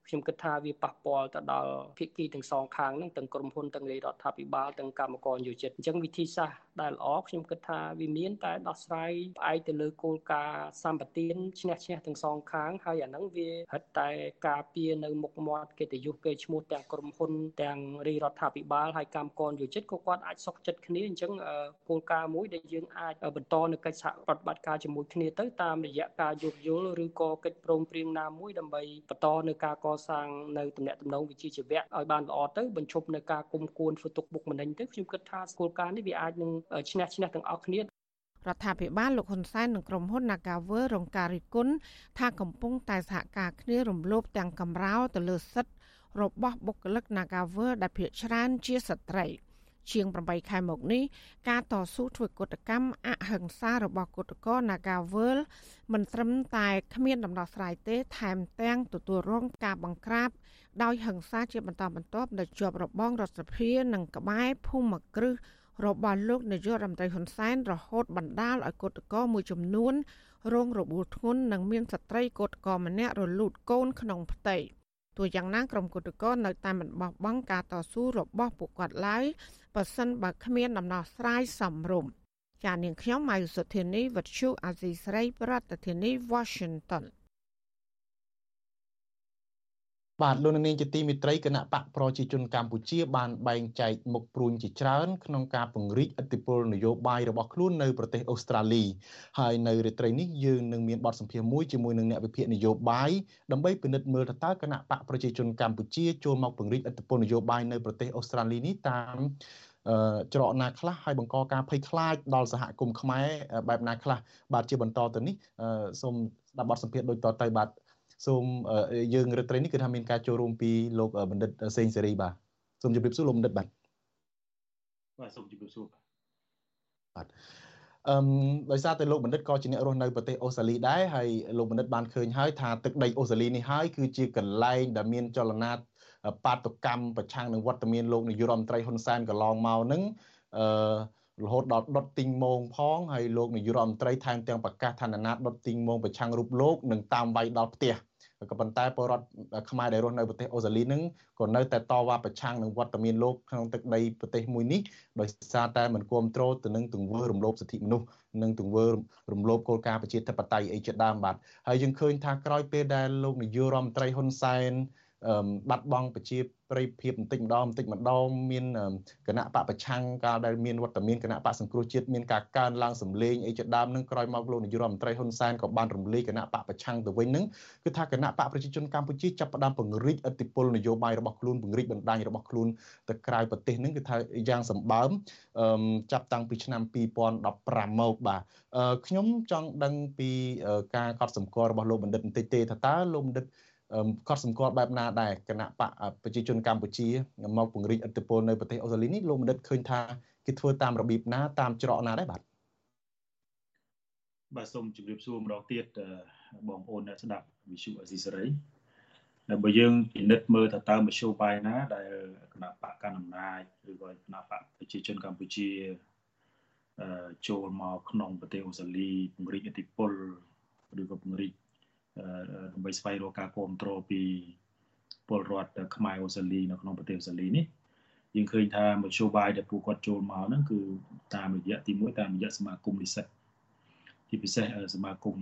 ខ្ញុំគិតថាវាប៉ះពាល់ទៅដល់ភាគីទាំងសងខាងហ្នឹងទាំងក្រុមហ៊ុនទាំងរាជរដ្ឋាភិបាលទាំងកម្មករនិយោជិតអញ្ចឹងវិធីសាស្ត្រដែលល្អខ្ញុំគិតថាវាមាន តែដោះស្រាយផ្អែកទៅលើគោលការណ៍សម្បទានឈ្នះឈ្នះទាំងសងខាងហើយអាហ្នឹងវាហិតតែការពារនៅមុខមាត់កិត្តិយសគេឈ្មោះទាំងក្រុមហ៊ុនទាំងរាជរដ្ឋាភិបាលហើយកម្មករនិយោជិតក៏គាត់អាចសុខចិត្តគ្នាអញ្ចឹងគោលការណ៍មួយដែលយើងអាចបន្តនៅកិច្ចសហប្រតិបត្តិការជាមួយគ្នាទៅតាមរយៈការយោគយល់ឬក៏កិច្ចព្រមព្រៀងណាមួយដើម្បីបន្តនៅការកសាងនៅទំនាក់ទំនងវិជ្ជាជីវៈឲ្យបានល្អទៅបញ្ឈប់នៅការគុំគួនធ្វើទុកបុកម្នេញទៅខ្ញុំគិតថាគោលការណ៍នេះវាអាចនឹងឈ្នះឈ្នះទាំងអស់គ្នារដ្ឋាភិបាលលោកហ៊ុនសែននិងក្រុមហ៊ុន Nagawer រងការរិះគន់ថាកំពុងតែសហការគ្នារំលោភទាំងកំរោលទៅលើសិទ្ធិរបស់បុគ្គលិក Nagawer ដែលភាគច្រើនជាស្ត្រី។ជាង8ខែមកនេះការតស៊ូធ្វើកតកម្មអហិង្សារបស់គឧតកោ Nagawal មិនត្រឹមតែគ្មានដំណោះស្រាយទេ ថែមទាំងទទួលរងការបង្ក្រាបដោយហិង្សាជាបន្តបន្ទាប់នៅជាប់របងរដ្ឋសភានិងក្បែរភូមិគ្រឹះ របស់លោកនាយករដ្ឋមន្ត្រីហ៊ុនសែនរហូតបណ្ដាលឲ្យគឧតកោមួយចំនួនរងរបួសធ្ងន់និងមានស្ត្រីគឧតកោម្នាក់រលូតកូនក្នុងផ្ទៃទោះយ៉ាងណាក្រុមគឧតកោនៅតែមិនបោះបង់ការតស៊ូរបស់ពួកគាត់ឡើយបើសិនបើគ្មានដំណោះស្រាយសមរម្យចានាងខ្ញុំម៉ៃសុធានីវັດឈូអាស៊ីស្រីប្រធានាធិបតី Washington បាទលោកនាងជាទីមេត្រីគណៈបកប្រជាជនកម្ពុជា បានបែងចែកមុខព្រួញជាច្រើន ក្នុងការពង្រីកឥទ្ធិពលនយោបាយរបស់ខ្លួននៅប្រទេសអូស្ត្រាលីហើយនៅរាត្រីនេះយើងនឹងមានបទសម្ភាសន៍មួយជាមួយនឹងអ្នកវិភាគនយោបាយដើម្បីពិនិត្យមើលតើគណៈបកប្រជាជនកម្ពុជាចូលមកពង្រីកឥទ្ធិពលនយោបាយនៅប្រទេសអូស្ត្រាលីនេះតាមច្រកណាខ្លះហើយបង្កការភ័យខ្លាចដល់សហគមន៍ខ្មែរបែបណាខ្លះបាទជាបន្តទៅនេះសូមស្ដាប់បទសម្ភាសន៍ដូចតទៅបាទ សូមយើងរាត្រីនេះគឺថាមានការចូលរួមពីលោកបណ្ឌិតសេងសេរីបាទសូមជម្រាបសួរលោកបណ្ឌិតបាទបាទសូមជម្រាបសួរបាទបាទអឺដោយសារតែលោកបណ្ឌិតក៏ជាអ្នករស់នៅប្រទេសអូស្ត្រាលីដែរហើយលោកបណ្ឌិតបានឃើញហើយថាទឹកដីអូស្ត្រាលីនេះហើយគឺជាកន្លែងដែលមានចលនាបាតុកម្មប្រឆាំងនឹងវត្តមានលោកនាយរដ្ឋមន្ត្រីហ៊ុនសែនកន្លងមកនឹងអឺរហូតដល់ដុតទីងមងផងហើយលោកនាយរដ្ឋមន្ត្រីថែមទាំងប្រកាសឋានណាដុតទីងមងប្រឆាំងរូបលោកនឹងតាមវាយដល់ផ្ទះ ក៏ប៉ុន្តែពលរដ្ឋខ្មែរដែលរស់នៅប្រទេសអូស្ត្រាលីនឹងក៏នៅតែតវ៉ាប្រឆាំងនឹងវត្តមានលោកក្នុងទឹកដីប្រទេសមួយនេះដោយសារតែមិនគ្រប់គ្រងទៅនឹងទង្វើរំលោភសិទ្ធិមនុស្សនិងទង្វើរំលោភគោលការណ៍ប្រជាធិបតេយ្យអីជាដើមបាទហើយយើងឃើញថាក្រោយពេលដែលលោកនាយករដ្ឋមន្ត្រីហ៊ុនសែន បាត់បង់ប្រជាប្រិយភាពបន្តិចម្ដងបន្តិចម្ដងមានគណៈបកប្រឆាំងកាលដែលមានវត្តមានគណៈបកសង្គ្រោះជាតិមានការកើនឡើងសម្លេងអីជាដើមនឹងក្រោយមកលោកនាយករដ្ឋមន្ត្រីហ៊ុនសែនក៏បានរំលាយគណៈបកប្រឆាំងទៅវិញនឹងគឺថាគណៈបកប្រជាជនកម្ពុជាចាប់ផ្ដើមពង្រីកឥទ្ធិពលនយោបាយរបស់ខ្លួនពង្រីកបណ្ដាញរបស់ខ្លួនទៅក្រៅប្រទេសនឹងគឺថាយ៉ាងសម្បើមចាប់តាំងពីឆ្នាំ2015មកបាទខ្ញុំចង់ដឹងពីការកត់សម្គាល់របស់លោកបណ្ឌិតបន្តិចទេថាតើលោកបណ្ឌិត កត់សម្គាល់បែបណាដែរគណៈបកប្រជាជនកម្ពុជាមកពង្រីកឥទ្ធិពលនៅប្រទេសអូស្ត្រាលីនេះលោកបណ្ឌិតឃើញថាគេធ្វើតាមរបៀបណាតាមច្រកណាដែរបាទបាទសូមជម្រាបសួរម្ដងទៀតបងប្អូនអ្នកស្ដាប់វិសុអេស៊ីសេរីហើយបើយើងពិនិត្យមើលថាតើមធ្យោបាយណា ដែលគណៈបកកណ្ដាលអំណាចឬក៏គណៈបកប្រជាជនកម្ពុជាចូលមកក្នុងប្រទេសអូស្ត្រាលីពង្រីកឥទ្ធិពលឬក៏ពង្រីក ដើម្បីស្វែងរកការគ្រប់គ្រងពីពលរដ្ឋខ្មែរអូស្ត្រាលីនៅក្នុងប្រទេសអូស្ត្រាលីនេះយើងឃើញថាមធ្យោបាយដែលពួកគាត់ចូលមកហ្នឹងគឺតាមរយៈទី1តាមរយៈសមាគមនិស្សិតជាពិសេសសមាគម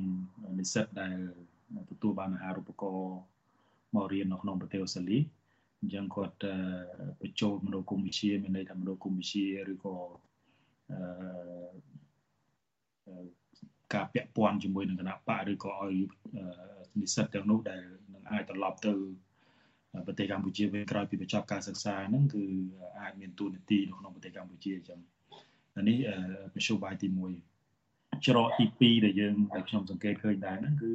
និស្សិតដែលទទួលបានអាហារូបករណ៍មករៀននៅក្នុងប្រទេសអូស្ត្រាលីអញ្ចឹងគាត់បញ្ចូលមនោគមវិជ្ជាមានន័យថាមនោគមវិជ្ជាឬក៏អឺ ការពាក់ព័ន្ធជាមួយនឹងគណៈបកឬក៏ឲ្យនិស្សិតទាំងនោះដែលនឹងអាចត្រឡប់ទៅប្រទេសកម្ពុជាវិញក្រោយពីបញ្ចប់ការសិក្សាហ្នឹងគឺអាចមានទូនាទីនៅក្នុងប្រទេសកម្ពុជាអញ្ចឹងនេះមធ្យោបាយទី1ច្រកទី2ដែលយើងដែលខ្ញុំសង្កេតឃើញដែរហ្នឹងគឺ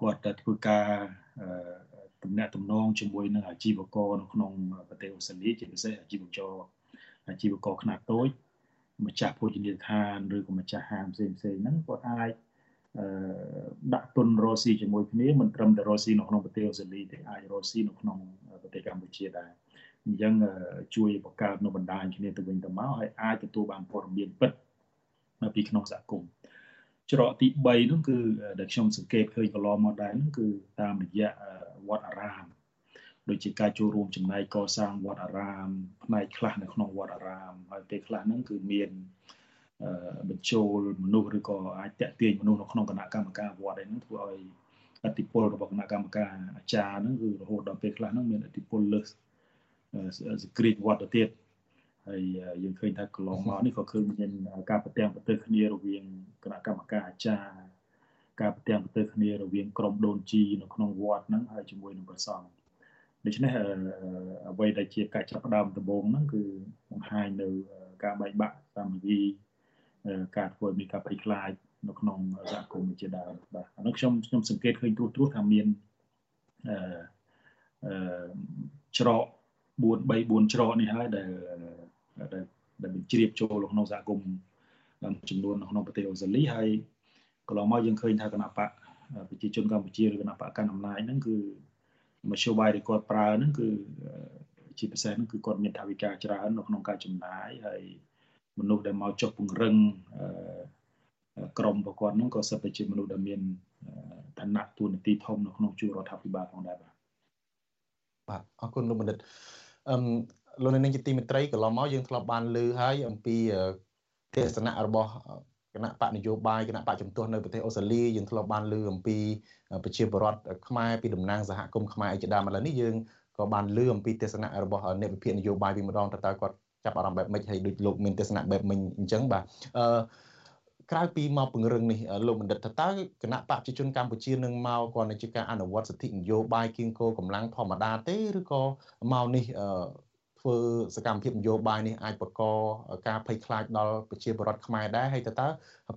គាត់ធ្វើការទំនាក់ទំនងជាមួយនឹងអាជីវករនៅក្នុងប្រទេសអូស្ត្រាលីជាពិសេសអាជីវករអាជីវករខ្នាតតូច ម្ចាស់ភោជនីយដ្ឋានឬក៏ម្ចាស់ហាងផ្សេងផ្សេងហ្នឹងគាត់អាចអឺដាក់ទុនរស់ស៊ីជាមួយគ្នាមិនត្រឹមតែរស់ស៊ីនៅក្នុងប្រទេសអូស្ត្រាលីទេអាចរស់ស៊ីនៅក្នុងប្រទេសកម្ពុជាដែរអញ្ចឹងជួយបង្កើតនៅបណ្ដាញគ្នាទៅវិញទៅមកហើយអាចទទួលបានព័ត៌មានពិតពីក្នុងសហគមន៍ច្រកទី3នោះគឺដែលខ្ញុំសង្កេតឃើញកន្លងមកដែរនោះគឺតាមរយៈវត្តអារាម ដូចជាការចូលរួមចំណែកកសាងវត្តអារាមផ្នែកខ្លះនៅក្នុងវត្តអារាមហើយពេលខ្លះហ្នឹងគឺមានបញ្ចូលមនុស្សឬក៏អាចតាក់ទាញមនុស្សនៅក្នុងគណៈកម្មការវត្តហ្នឹងធ្វើឲ្យអតិពលរបស់គណៈកម្មការអាចារ្យហ្នឹងគឺរហូតដល់ពេលខ្លះហ្នឹងមានអតិពលលើសសក្រិតវត្តទៅទៀតហើយយើងឃើញថាកន្លងមកនេះក៏ឃើញមានការប្រទាំងប្រទើគ្នារវាងគណៈកម្មការអាចារ្យការប្រទាំងប្រទើគ្នារវាងក្រុមដូនជីនៅក្នុងវត្តហ្នឹងហើយជាមួយនឹងព្រះសង្ឃ ដូច្នេះអ្វីដែលជាការចាប់ផ្ដើមដំបូងហ្នឹងគឺបង្ហាញនៅការបែកបាក់សាមគ្គីការធ្វើមានការភ័យខ្លាចនៅក្នុងសហគមន៍ជាដើមបាទអានោះខ្ញុំខ្ញុំសង្កេតឃើញត្រួសត្រាសថាមានអឺអឺច្រក4 3 4ច្រកនេះហើយដែលដែលដែលបញ្ជ្រាបចូលក្នុងសហគមន៍ចំនួននៅក្នុងប្រទេសអូស្ត្រាលីហើយកន្លងមកយើងឃើញថាគណៈបកប្រជាជនកម្ពុជាឬគណៈបកកណ្ដាលអំណាចហ្នឹងគឺ មធ្យោបាយដែលគាត់ប្រើហ្នឹងគឺជាពិសេសហ្នឹងគឺគាត់មានថាវិការច្រើននៅក្នុងការចំណាយហើយមនុស្សដែលមកចុះពង្រឹងក្រមរបស់គាត់ហ្នឹងក៏សិតតែជាមនុស្សដែលមានឋានៈទួនាទីធំនៅក្នុងជួររដ្ឋាភិបាលផងដែរបាទបាទអរគុណលោកបណ្ឌិតអឹមលោកនាងជាទីមេត្រីកន្លងមកយើងធ្លាប់បានលើហើយអំពីទេសនៈរបស់ គណៈបកនយោបាយគណៈបកជំទាស់នៅប្រទេសអូស្ត្រាលីយើងធ្លាប់បានលើអំពីប្រជាពលរដ្ឋខ្មែរពីតំណាងសហគមន៍ខ្មែរអីជាដើមឥឡូវនេះយើងក៏បានលើអំពីទេសនៈរបស់អ្នកវិភាគនយោបាយពីម្ដងតើតើគាត់ចាប់អារម្មណ៍បែបម៉េចហើយដូចលោកមានទេសនៈបែបមិញអញ្ចឹងបាទអឺក្រៅពីមកពង្រឹងនេះលោកបណ្ឌិតថាតើគណៈបព្វជិជនកម្ពុជានឹងមកគាត់នឹងជាការអនុវត្តសិទ្ធិនយោបាយគៀងគោកម្លាំងធម្មតាទេឬក៏មកនេះ ធ្វើសកម្មភាពនយោបាយនេះអាចបង្កការភ័យខ្លាចដល់ប្រជាពលរដ្ឋខ្មែរដែរហើយតើតើ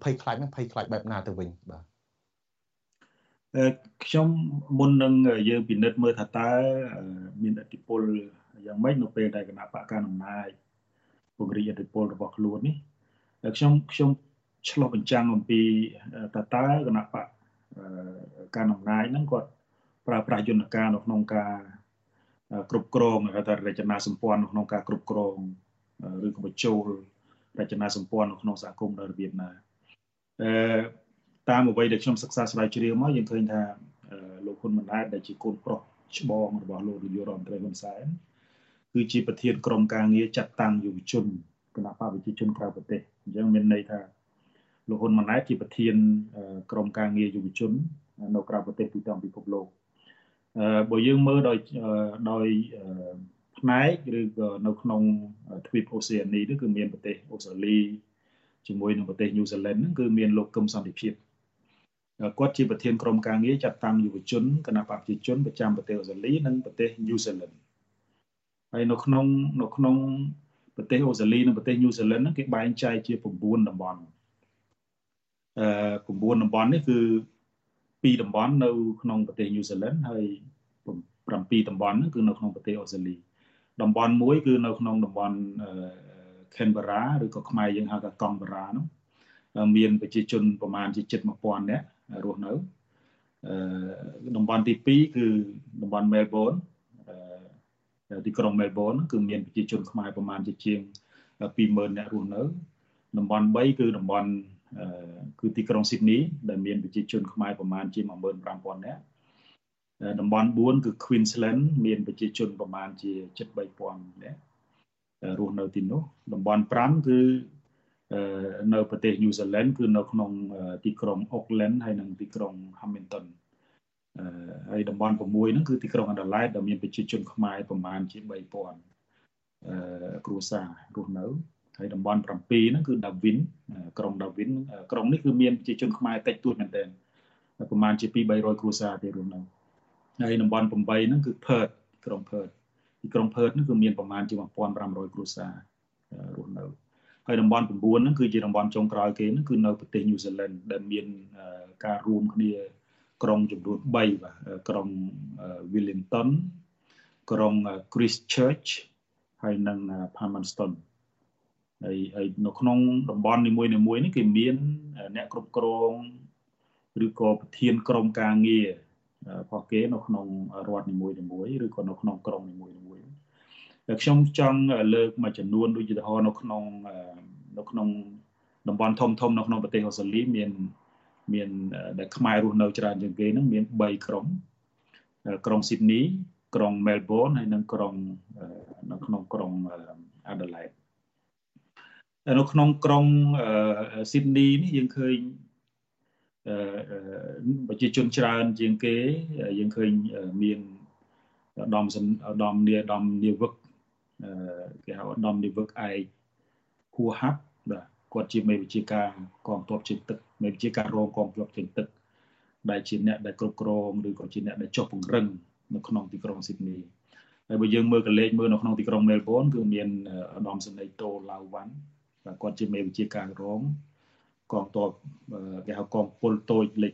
ភ័យខ្លាចនឹងភ័យខ្លាចបែបណាទៅវិញបាទខ្ញុំមុននឹងយើងពិនិត្យមើលថាតើមានឥទ្ធិពលយ៉ាងម៉េចនៅពេលដែលគណៈបកកណ្ដាលអំណាចពង្រីកឥទ្ធិពលរបស់ខ្លួននេះខ្ញុំខ្ញុំឆ្លោះបញ្ចាំងអំពីតើតើគណៈបកការអំណាចហ្នឹងគាត់ប្រើប្រាស់យន្តការនៅក្នុងការ គ្រប់គ្រងហៅថារចនាសម្ព័ន្ធនៅក្នុងការគ្រប់គ្រងឬក៏បញ្ចូលរចនាសម្ព័ន្ធនៅក្នុងសហគមន៍នៅរបៀបណាអឺតាមអ្វីដែលខ្ញុំសិក្សាស្រាវជ្រាវមកយើងឃើញថាលោកហ៊ុនម៉ាណែតដែលជាកូនប្រុសច្បងរបស់លោកនាយករដ្ឋមន្ត្រីហ៊ុនសែនគឺជាប្រធានក្រុមការងារចាត់តាំងយុវជនគណៈបព្វជិជនក្រៅប្រទេសអញ្ចឹងមានន័យថាលោកហ៊ុនម៉ាណែតជាប្រធានក្រុមការងារយុវជននៅក្រៅប្រទេសទូទាំងពិភពលោក បើយើងមើលដោយដោយផ្នែកឬក៏នៅក្នុងទ្វីបអូសេអានីនេះគឺមានប្រទេសអូស្ត្រាលីជាមួយនឹងប្រទេសញូហ្សេឡង់ហ្នឹងគឺមានលោកកឹមសន្តិភាពគាត់ជាប្រធានក្រុមការងារចាត់តាំងយុវជនគណៈបព្វជិជនប្រចាំប្រទេសអូស្ត្រាលីនិងប្រទេសញូហ្សេឡង់ហើយនៅក្នុងនៅក្នុងប្រទេសអូស្ត្រាលីនិងប្រទេសញូហ្សេឡង់ហ្នឹងគេបែងចែកជា9តំបន់អឺ9តំបន់នេះគឺ 2តំបន់នៅក្នុងប្រទេសញូហ្សេឡង់ហើយ7តំបន់ហ្នឹងគឺនៅក្នុងប្រទេសអូស្ត្រាលីតំបន់មួយគឺនៅក្នុងតំបន់អឺ Canberra ឬក៏ខ្មែរយើងហៅថាកង់បារ៉ានោះមានប្រជាជនប្រមាណជាជិត1000នាក់រស់នៅអឺតំបន់ទី2គឺតំបន់ Melbourne ទីក្រុង Melbourne គឺមានប្រជាជនខ្មែរប្រមាណជាជាង20000នាក់រស់នៅតំបន់3គឺតំបន់ គឺទីក្រុង Sydney ដែលមានប្រជាជនខ្មែរប្រមាណជា15000នាក់តំបន់4គឺ Queensland មានប្រជាជនប្រមាណជា73000នាក់រស់នៅទីនោះតំបន់5គឺនៅប្រទេស New Zealand គឺនៅក្នុងទីក្រុង Auckland ហើយនិងទីក្រុង Hamilton ហើយតំបន់6ហ្នឹងគឺទីក្រុង Adelaide ដែលមានប្រជាជនខ្មែរប្រមាណជា3000គ្រួសាររស់នៅ ហើយតំបន់7ហ្នឹងគឺ Darwin ក្រុង Darwin ក្រុងនេះគឺមានប្រជាជនខ្មែរតិចតួចមែនទែនប្រមាណជា2 300គ្រួសារទេរស់នៅហើយតំបន់8ហ្នឹងគឺ Perth ក្រុង Perth ទីក្រុង Perth ហ្នឹងគឺមានប្រមាណជា1500គ្រួសាររស់នៅហើយតំបន់9ហ្នឹងគឺជាតំបន់ចុងក្រោយគេហ្នឹងគឺនៅប្រទេស New Zealand ដែលមានការរួមគ្នាក្រុងចំនួន3បាទក្រុង Wellington ក្រុង Christchurch ហើយនិង Palmerston ហើយហើយនៅក្នុងតំបន់នីមួយៗនេះគេមានអ្នកគ្រប់គ្រងឬក៏ប្រធានក្រុមការងាររបស់គេនៅក្នុងរដ្ឋនីមួយៗឬក៏នៅក្នុងក្រុងនីមួយៗតែខ្ញុំចង់លើកមួយចំនួនដូចជាឧទាហរណ៍នៅក្នុងនៅក្នុងតំបន់ធំធំនៅក្នុងប្រទេសអូស្ត្រាលីមានមានដែលខ្មែររស់នៅច្រើនជាងគេហ្នឹងមាន3ក្រុងក្រុងស៊ីដនីក្រុង Melbourne ហើយនិងក្រុងនៅក្នុងក្រុង Adelaide នៅក្នុងក្រុង Sydney នេះយើងឃើញប្រជាជនច្រើនជាងគេ យើងឃើញមានឧត្តមឧត្តមនាឧត្តមនាវិកគេហៅឧត្តមនាវិកឯកហួហាប់បាទគាត់ជាមេវិជាការកងទ័ពជើងទឹកមេវិជាការរងកងទ័ពជើងទឹកដែលជាអ្នកដែលគ្រប់គ្រងឬក៏ជាអ្នកដែលចុះពង្រឹងនៅក្នុងទីក្រុងស៊ីដនីហើយបើយើងមើលកលេចមើលនៅក្នុងទីក្រុងមែលប៊នគឺមានឧត្តមសេនីយ៍តូឡាវវ៉ាន់បាទ គាត់ជាមេវិជាការរងកងទ័ពគេហៅកងពលតូចលេខ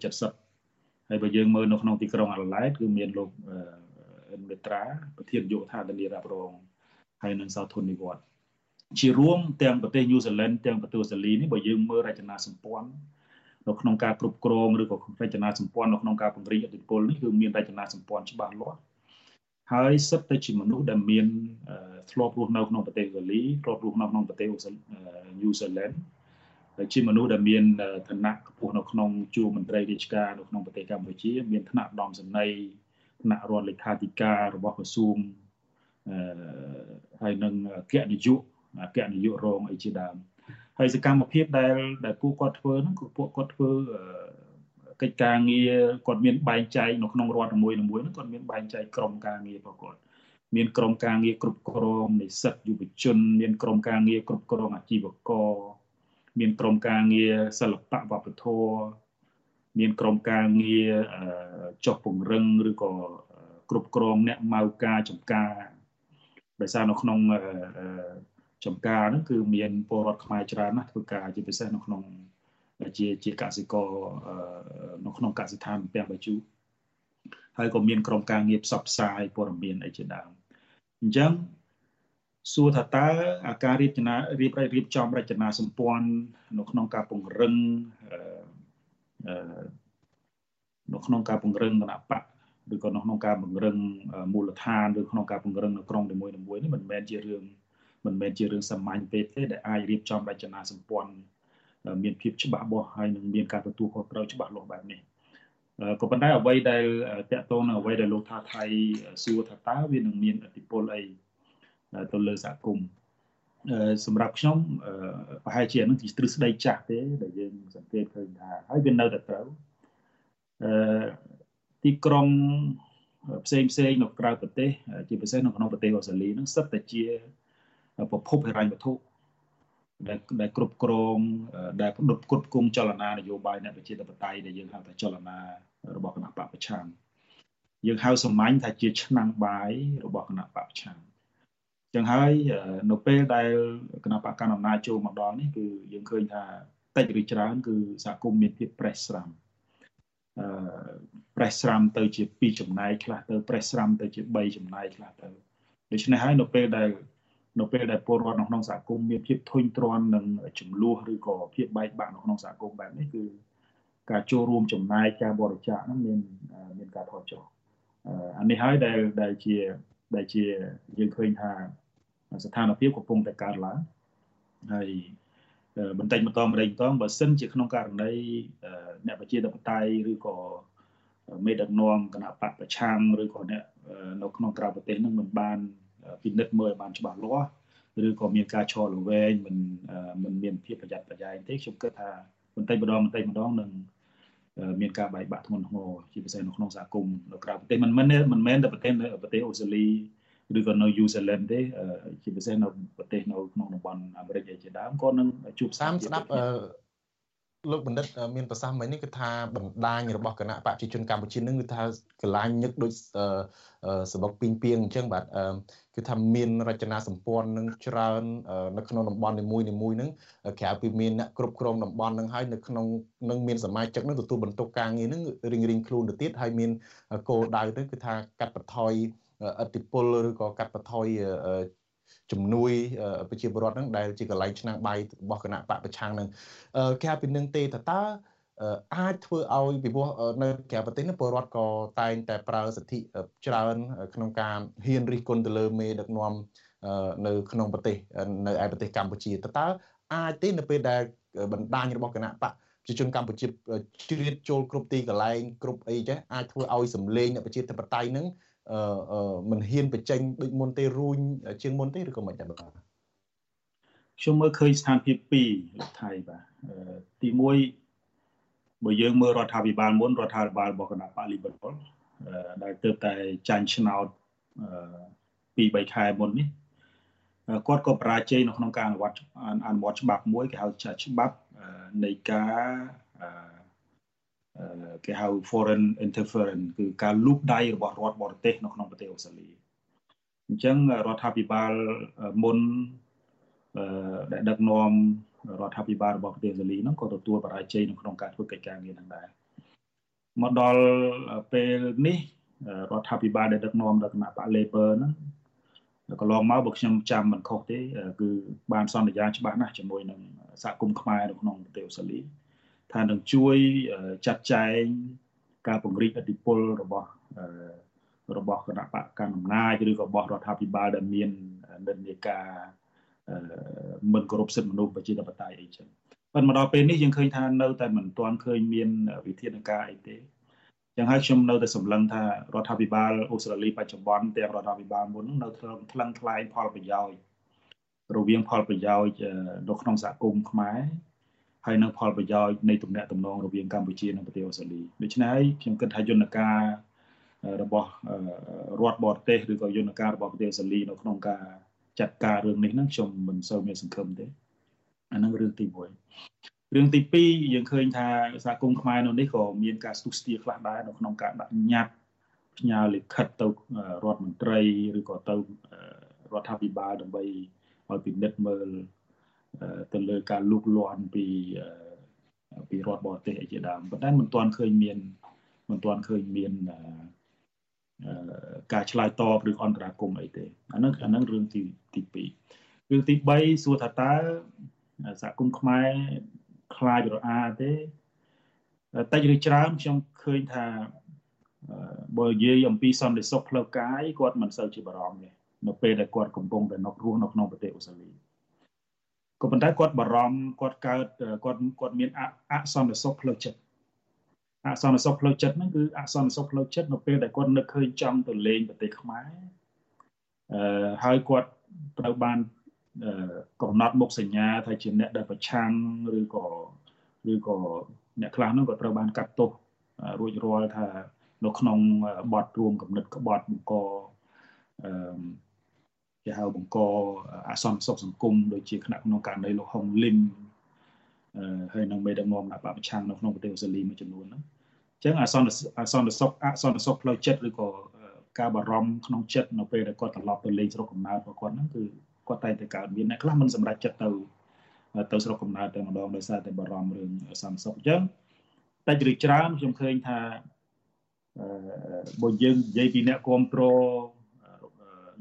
70ហើយបើយើងមើលនៅក្នុងទីក្រុងអាឡែតគឺមានលោកអិនមេត្រាប្រធានយោធាធានារ៉ាប់រងហើយនិងសោធននិវត្តជារួមទាំងប្រទេសញូហ្សេឡង់ទាំងប្រទេសអូស្ត្រាលីនេះបើយើងមើលរចនាសម្ព័ន្ធនៅក្នុងការគ្រប់គ្រងឬក៏រចនាសម្ព័ន្ធនៅក្នុងការពង្រីកឥទ្ធិពលនេះគឺមានរចនាសម្ព័ន្ធច្បាស់លាស់ ហើយសិតតែជាមនុស្សដែលមានធ្លាប់រស់នៅក្នុងប្រទេសអូស្ត្រាលីធ្លាប់រស់នៅក្នុងប្រទេសញូហ្សេឡង់ហើយជាមនុស្សដែលមានឋានៈខ្ពស់នៅក្នុងជួរមន្ត្រីរាជការនៅក្នុងប្រទេសកម្ពុជា មានឋានៈដំសនីឋានៈរដ្ឋលេខាធិការរបស់ក្រសួងអឺហើយនឹងអគ្គនាយកអគ្គនាយករងអីជាដើមហើយសកម្មភាពដែលដែលពួកគាត់ធ្វើហ្នឹងគឺពួកគាត់ធ្វើ កិច្ចការងារគាត់មានបែងចែកនៅក្នុងរដ្ឋមួយមួយហ្នឹងគាត់មានបែងចែកក្រុមការងាររបស់គាត់មានក្រុមការងារគ្រប់គ្រងនិស្សិតយុវជន មានក្រុមការងារគ្រប់គ្រងអាជីវករមានក្រុមការងារសិល្បៈវប្បធម៌មានក្រុមការងារចុះពង្រឹងឬក៏គ្រប់គ្រងអ្នកម៉ៅការចំការដោយសារនៅក្នុងចំការហ្នឹងគឺមានពលរដ្ឋខ្មែរច្រើនណាស់ធ្វើការជាពិសេសនៅក្នុង ជាជាកសិករនៅក្នុងកសិដ្ឋានពាំងបាជូហើយក៏មានក្រុមការងារផ្សព្វផ្សាយព័ត៌មានអីជាដើមអញ្ចឹងសួរថាតើអាការរៀបចំរៀបរៀបចំរចនាសម្ព័ន្ធនៅក្នុងការពង្រឹងនៅក្នុងការពង្រឹងគណៈបកឬក៏នៅក្នុងការពង្រឹងមូលដ្ឋានឬក្នុងការពង្រឹងនៅក្រុងនីមួយៗនេះមិនមែនជារឿងមិនមែនជារឿងសាមញ្ញពេកទេដែលអាចរៀបចំរចនាសម្ព័ន្ធ មានភាពច្បាស់លាស់ហើយនឹងមានការទទួលខុសត្រូវច្បាស់លាស់បែបនេះក៏ប៉ុន្តែអ្វីដែលតកតងនឹងអ្វីដែលលោកថាថៃសួរថាតើវានឹងមានឥទ្ធិពលអីទៅលើសហគមន៍សម្រាប់ខ្ញុំប្រហែលជានឹងជាទ្រឹស្ដីចាស់ទេដែលយើងសង្កេតឃើញថាហើយវានៅតែត្រូវអឺទីក្រុងផ្សេងផ្សេងនៅក្រៅប្រទេសជាពិសេសនៅក្នុងប្រទេសអូស្ត្រាលីនឹងសិតតែជាប្រភពហិរញ្ញវត្ថុ ដែលដែលគ្រប់គ្រងដែលផ្ដុតគុតគុំចលនានយោបាយអ្នកប្រជាធិបតេយ្យដែលយើងហៅថាចលនារបស់គណៈបកប្រឆាំងយើងហៅសាមញ្ញថាជាឆ្នាំងបាយរបស់គណៈបកប្រឆាំងចឹងហើយនៅពេលដែលគណៈបកកណ្ដាលអំណាចចូលមកដល់នេះគឺយើងឃើញថាតិចឬច្រើនគឺសហគមន៍មានភាពប្រេះស្រាំអឺប្រេះស្រាំទៅជា2ចំណែកខ្លះទៅប្រេះស្រាំទៅជា3ចំណែកខ្លះទៅដូច្នេះហើយនៅពេលដែល នៅពេលដែលពលរដ្ឋនៅក្នុងសហគមន៍មានភាពធុញទ្រាន់នឹងចំនួនឬក៏ភាពបែកបាក់នៅក្នុងសហគមន៍បែបនេះគឺការចូលរួមចំណាយការបរិច្ចាគហ្នឹងមានមានការថយចុះអានេះហើយដែលដែលជាដែលជាយើងឃើញថាស្ថានភាពកំពុងតែកើតឡើងហើយបន្តិចម្ដងម្ដងម្ដងបើសិនជាក្នុងករណីអ្នកប្រជាធិបតេយ្យឬក៏មេដឹកនាំគណៈបកប្រឆាំងឬក៏អ្នកនៅក្នុងក្រៅប្រទេសនឹងមិនបាន ពិនិត្យមើលឲ្យបានច្បាស់លាស់ឬក៏មានការឈរល្វែងមិនមិនមានភាពប្រយ័ត្នប្រយែងទេខ្ញុំគិតថាបន្តិចម្ដងបន្តិចម្ដងនឹងមានការបែកបាក់ធ្ងន់ធ្ងរជាពិសេសនៅក្នុងសហគមន៍នៅក្រៅប្រទេសមិនមែនមិនមែនតែប្រទេសប្រទេសអូស្ត្រាលីឬក៏នៅ New Zealand ទេជាពិសេសនៅប្រទេសនៅក្នុងតំបន់អាមេរិកឯជាដើមក៏នឹងជួបសាមស្ដាប់ លោកបណ្ឌិតមានប្រសាសន៍មិញនេះគឺថាបណ្ដាញរបស់គណៈបព្វជិជនកម្ពុជានឹងគឺថាកលាញញឹកដូចសបុកពីងពីងអញ្ចឹងបាទគឺថាមានរចនាសម្ព័ន្ធនឹងច្រើននៅក្នុងតំបន់នីមួយនីមួយនឹងក្រៅពីមានអ្នកគ្រប់គ្រងតំបន់នឹងហើយនៅក្នុងនឹងមានសមាជិកនឹងទទួលបន្ទុកការងារនឹងរៀងរៀងខ្លួនទៅទៀតហើយមានគោលដៅទៅគឺថាកាត់បន្ថយអតិពលឬក៏កាត់បន្ថយ ជំនួយប្រជាពលរដ្ឋហ្នឹងដែលជាកន្លែងឆ្នាំងបាយរបស់គណៈបកប្រឆាំងហ្នឹងគេហៅពីនឹងទេតើតើអាចធ្វើឲ្យពីព្រោះនៅក្រៅប្រទេសនេះពលរដ្ឋក៏តែងតែប្រើសិទ្ធិច្រើន ក្នុងការហ៊ានរិះគន់ទៅលើមេដឹកនាំនៅក្នុងប្រទេសនៅឯប្រទេសកម្ពុជាតើតើអាចទេនៅពេលដែលបណ្ដាញរបស់គណៈបកប្រជាជនកម្ពុជាជ្រៀតចូលគ្រប់ទីកន្លែងគ្រប់អីចេះអាចធ្វើឲ្យសម្លេងអ្នកប្រជាធិបតេយ្យនឹង អឺមិនហ៊ានបញ្ចេញដូចមុនទេរួញជាងមុនទេឬក៏មិនដែរបាទខ្ញុំមើលឃើញស្ថានភាពពីរលោកថៃបាទទី1បើយើងមើលរដ្ឋាភិបាលមុនរដ្ឋាភិបាលរបស់គណៈបក Liberal ដែលទើបតែចាញ់ឆ្នោតពី3ខែមុននេះគាត់ក៏បរាជ័យនៅក្នុងការអនុវត្តអនុវត្តច្បាប់មួយគេហៅច្បាប់នៃការ គេហៅ foreign interference គឺការលូកដៃរបស់រដ្ឋបរទេសនៅក្នុងប្រទេសអូស្ត្រាលីអញ្ចឹងរដ្ឋាភិបាលមុនដែលដឹកនាំរដ្ឋាភិបាលរបស់ប្រទេសអូស្ត្រាលីហ្នឹងក៏ទទួលបរាជ័យនៅក្នុងការធ្វើកិច្ចការងារហ្នឹងដែរមកដល់ពេលនេះរដ្ឋាភិបាលដែលដឹកនាំដោយគណៈបក Labor ហ្នឹងកន្លងមកបើខ្ញុំចាំមិនខុសទេ គឺបានសន្យាច្បាស់ណាស់ជាមួយនឹងសហគមន៍ខ្មែរនៅក្នុងប្រទេសអូស្ត្រាលី ថានឹងជួយចាត់ចែងការពង្រីកអធិបុលរបស់របស់គណៈបកកណ្ដាលអំណាចឬក៏របស់រដ្ឋាភិបាលដែលមាននិន្នាការមិនគោរពសិទ្ធិមនុស្សប្រជាធិបតេយ្យអីចឹងប៉ុន្តែមកដល់ពេលនេះយើងឃើញថានៅតែមិនទាន់ឃើញមានវិធានការអីទេចឹងហើយខ្ញុំនៅតែសម្លឹងថារដ្ឋាភិបាលអូស្ត្រាលីបច្ចុប្បន្នទាំងរដ្ឋាភិបាលមុននៅថ្លឹងថ្លឹងថ្លែងផលប្រយោជន៍រវាងផលប្រយោជន៍នៅក្នុងសហគមន៍ខ្មែរ ហើយនៅផលប្រយោជន៍នៃទំនាក់ទំនងរវាងកម្ពុជានិងប្រទេសអូស្ត្រាលីដូច្នេះហើយខ្ញុំគិតថាយន្តការរបស់រដ្ឋបរទេសឬក៏យន្តការរបស់ប្រទេសអូស្ត្រាលីនៅក្នុងការចាត់ការរឿងនេះហ្នឹងខ្ញុំមិនសូវមានសង្ឃឹមទេអាហ្នឹងរឿងទី1រឿងទី2យើងឃើញថាសហគមន៍ខ្មែរនៅនេះក៏មានការស្ទុះស្ទាខ្លះដែរនៅក្នុងការដាក់ញត្តិផ្ញើលិខិតទៅរដ្ឋមន្ត្រីឬក៏ទៅរដ្ឋាភិបាលដើម្បីឲ្យពិនិត្យមើល ទៅលើការលូកលាន់ពីពីរដ្ឋបរទេសអីជាដើមប៉ុន្តែមិនទាន់ឃើញមានមិនទាន់ឃើញមានការឆ្លើយតបឬអន្តរាគមអីទេអានឹងអានឹងរឿងទីទី2រឿងទី3សួរថាតើសហគមន៍ខ្មែរខ្លាចរអាទេតិចឬច្រើនខ្ញុំឃើញថាបើនិយាយអំពីសន្តិសុខផ្លូវកាយគាត់មិនសូវជាបារម្ភទេនៅពេលដែលគាត់កំពុងតែនៅរស់នៅក្នុងប្រទេសអូស្ត្រាលី ក៏ប៉ុន្តែគាត់បារម្ភគាត់កើតគាត់គាត់មានអសន្តិសុខផ្លូវចិត្តអសន្តិសុខផ្លូវចិត្តហ្នឹងគឺអសន្តិសុខផ្លូវចិត្តនៅពេលដែលគាត់នឹកឃើញចង់ទៅលេងប្រទេសខ្មែរអឺហើយគាត់ត្រូវបានកំណត់មុខសញ្ញាថាជាអ្នកដែលប្រឆាំងឬក៏ឬក៏អ្នកខ្លះហ្នឹងក៏ត្រូវបានកាត់ទោសរួចរាល់ថានៅក្នុងបទរួមកំណត់ក្បត់បង្កអឺ គេហៅបង្កអសន្តិសុខសង្គមដូចជាគណៈក្នុងករណីលោកហុងលីមហើយនឹងមេដឹកនាំអ្នកបពប្រឆាំងនៅក្នុងប្រទេសអូស្ត្រាលីមួយចំនួនហ្នឹងអញ្ចឹងអសន្តិអសន្តិសុខអសន្តិសុខផ្លូវចិត្តឬក៏ការបារម្ភក្នុងចិត្តនៅពេលដែលគាត់ត្រឡប់ទៅលេងស្រុកកំណើតរបស់គាត់ហ្នឹងគឺគាត់តែតែកើតមានអ្នកខ្លះមិនសម្រេចចិត្តទៅទៅស្រុកកំណើតតែម្ដងដោយសារតែបារម្ភរឿងសន្តិសុខអញ្ចឹងតែជ្រិចច្រើនខ្ញុំឃើញថាអឺបើយើងនិយាយពីអ្នកគ្រប់គ្រង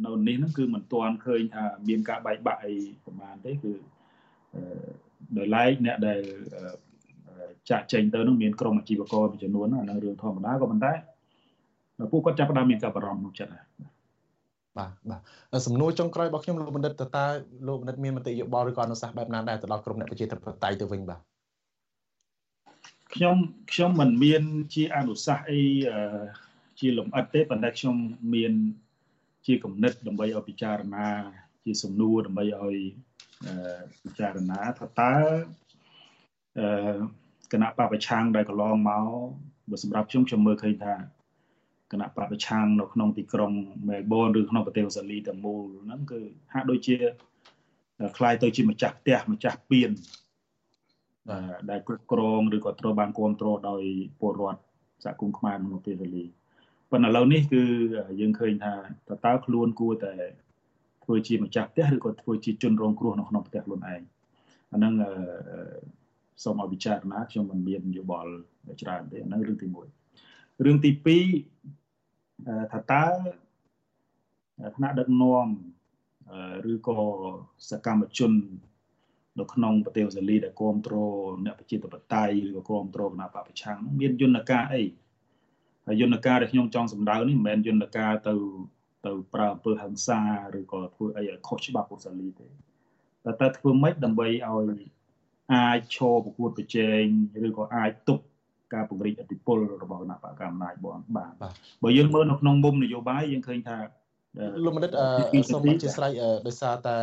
នៅនេះហ្នឹងគឺមិនទាន់ឃើញថាមានការបែកបាក់អីប្រហែលទេគឺដោយឡែកអ្នកដែលចាក់ចេញទៅនឹងមានក្រុមអាជីវករមួយចំនួនអានឹងរឿងធម្មតាក៏ប៉ុន្តែពួកគាត់ចាប់ផ្ដើមមានការបារម្ភក្នុងចិត្តហើយបាទបាទសំណួរចុងក្រោយរបស់ខ្ញុំលោកបណ្ឌិតតើតើលោកបណ្ឌិតមានមតិយោបល់ឬក៏អនុសាសន៍បែបណាដែរទៅដល់ក្រុមអ្នកប្រជាធិបតេយ្យទៅវិញបាទខ្ញុំខ្ញុំមិនមានជាអនុសាសន៍អីជាលំអិតទេប៉ុន្តែខ្ញុំមាន ជាគំនិតដើម្បីឲ្យពិចារណាជាសំណួរដើម្បីឲ្យពិចារណាថាតើអឺគណៈបពប្រឆាំងដែលកន្លងមកបើសម្រាប់ខ្ញុំខ្ញុំមើលឃើញថាគណៈបពប្រឆាំងនៅក្នុងទីក្រុងមែលប៊នឬក្នុងប្រទេសអូស្ត្រាលីទាំងមូលហ្នឹងគឺហាក់ដូចជាคล้ายទៅជាម្ចាស់ផ្ទះម្ចាស់ពៀនដែលគ្រប់គ្រងឬក៏ត្រូវបានគ្រប់គ្រងដោយពលរដ្ឋសហគមន៍ខ្មែរក្នុងប្រទេសអូស្ត្រាលី ប៉ុន្តែឥឡូវនេះគឺយើងឃើញថាតើតើខ្លួនគួរតែធ្វើជាម្ចាស់ផ្ទះឬក៏ធ្វើជាជនរងគ្រោះនៅក្នុងផ្ទះខ្លួនឯងអាហ្នឹងសូមឲ្យពិចារណាខ្ញុំមិនមានយោបល់ច្រើនទេអាហ្នឹងរឿងទី1រឿងទី2ថាតើថ្នាក់ដឹកនាំឬក៏សកម្មជននៅក្នុងប្រទេសអូស្ត្រាលីដែលគ្រប់គ្រងអ្នកប្រជាធិបតេយ្យឬក៏គ្រប់គ្រងគណៈបពប្រឆាំងមានយន្តការអីហើ យយន្តការដែលខ្ញុំចង់សម្ដៅនេះមិនមែនយន្តការទៅទៅប្រើអំពើហិង្សាឬក៏ធ្វើអីឲ្យខុសច្បាប់អូស្ត្រាលីទេតែតែធ្វើម៉េចដើម្បីឲ្យអាចឈរប្រកួតប្រជែងឬក៏អាចទប់ការពង្រីកឥទ្ធិពលរបស់គណៈបកកណ្ដាលអំណាចបងបានបើយើងមើលនៅក្នុងមុំនយោបាយយើងឃើញថាលោកមនិតសូមអធិស្ឋានដោយសារតែ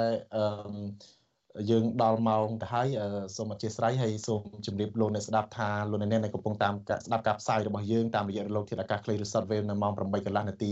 យើងដល់ម៉ោងទៅហើយសូមអធិស្ឋានហើយសូមជម្រាបលោកអ្នកស្ដាប់ថាលោកអ្នកនៅកំពុងតាមស្ដាប់ការផ្សាយរបស់យើងតាមរយៈរលកធាតុអាកាសខ្លីឬ Shortwave នៅម៉ោង8កន្លះនាទី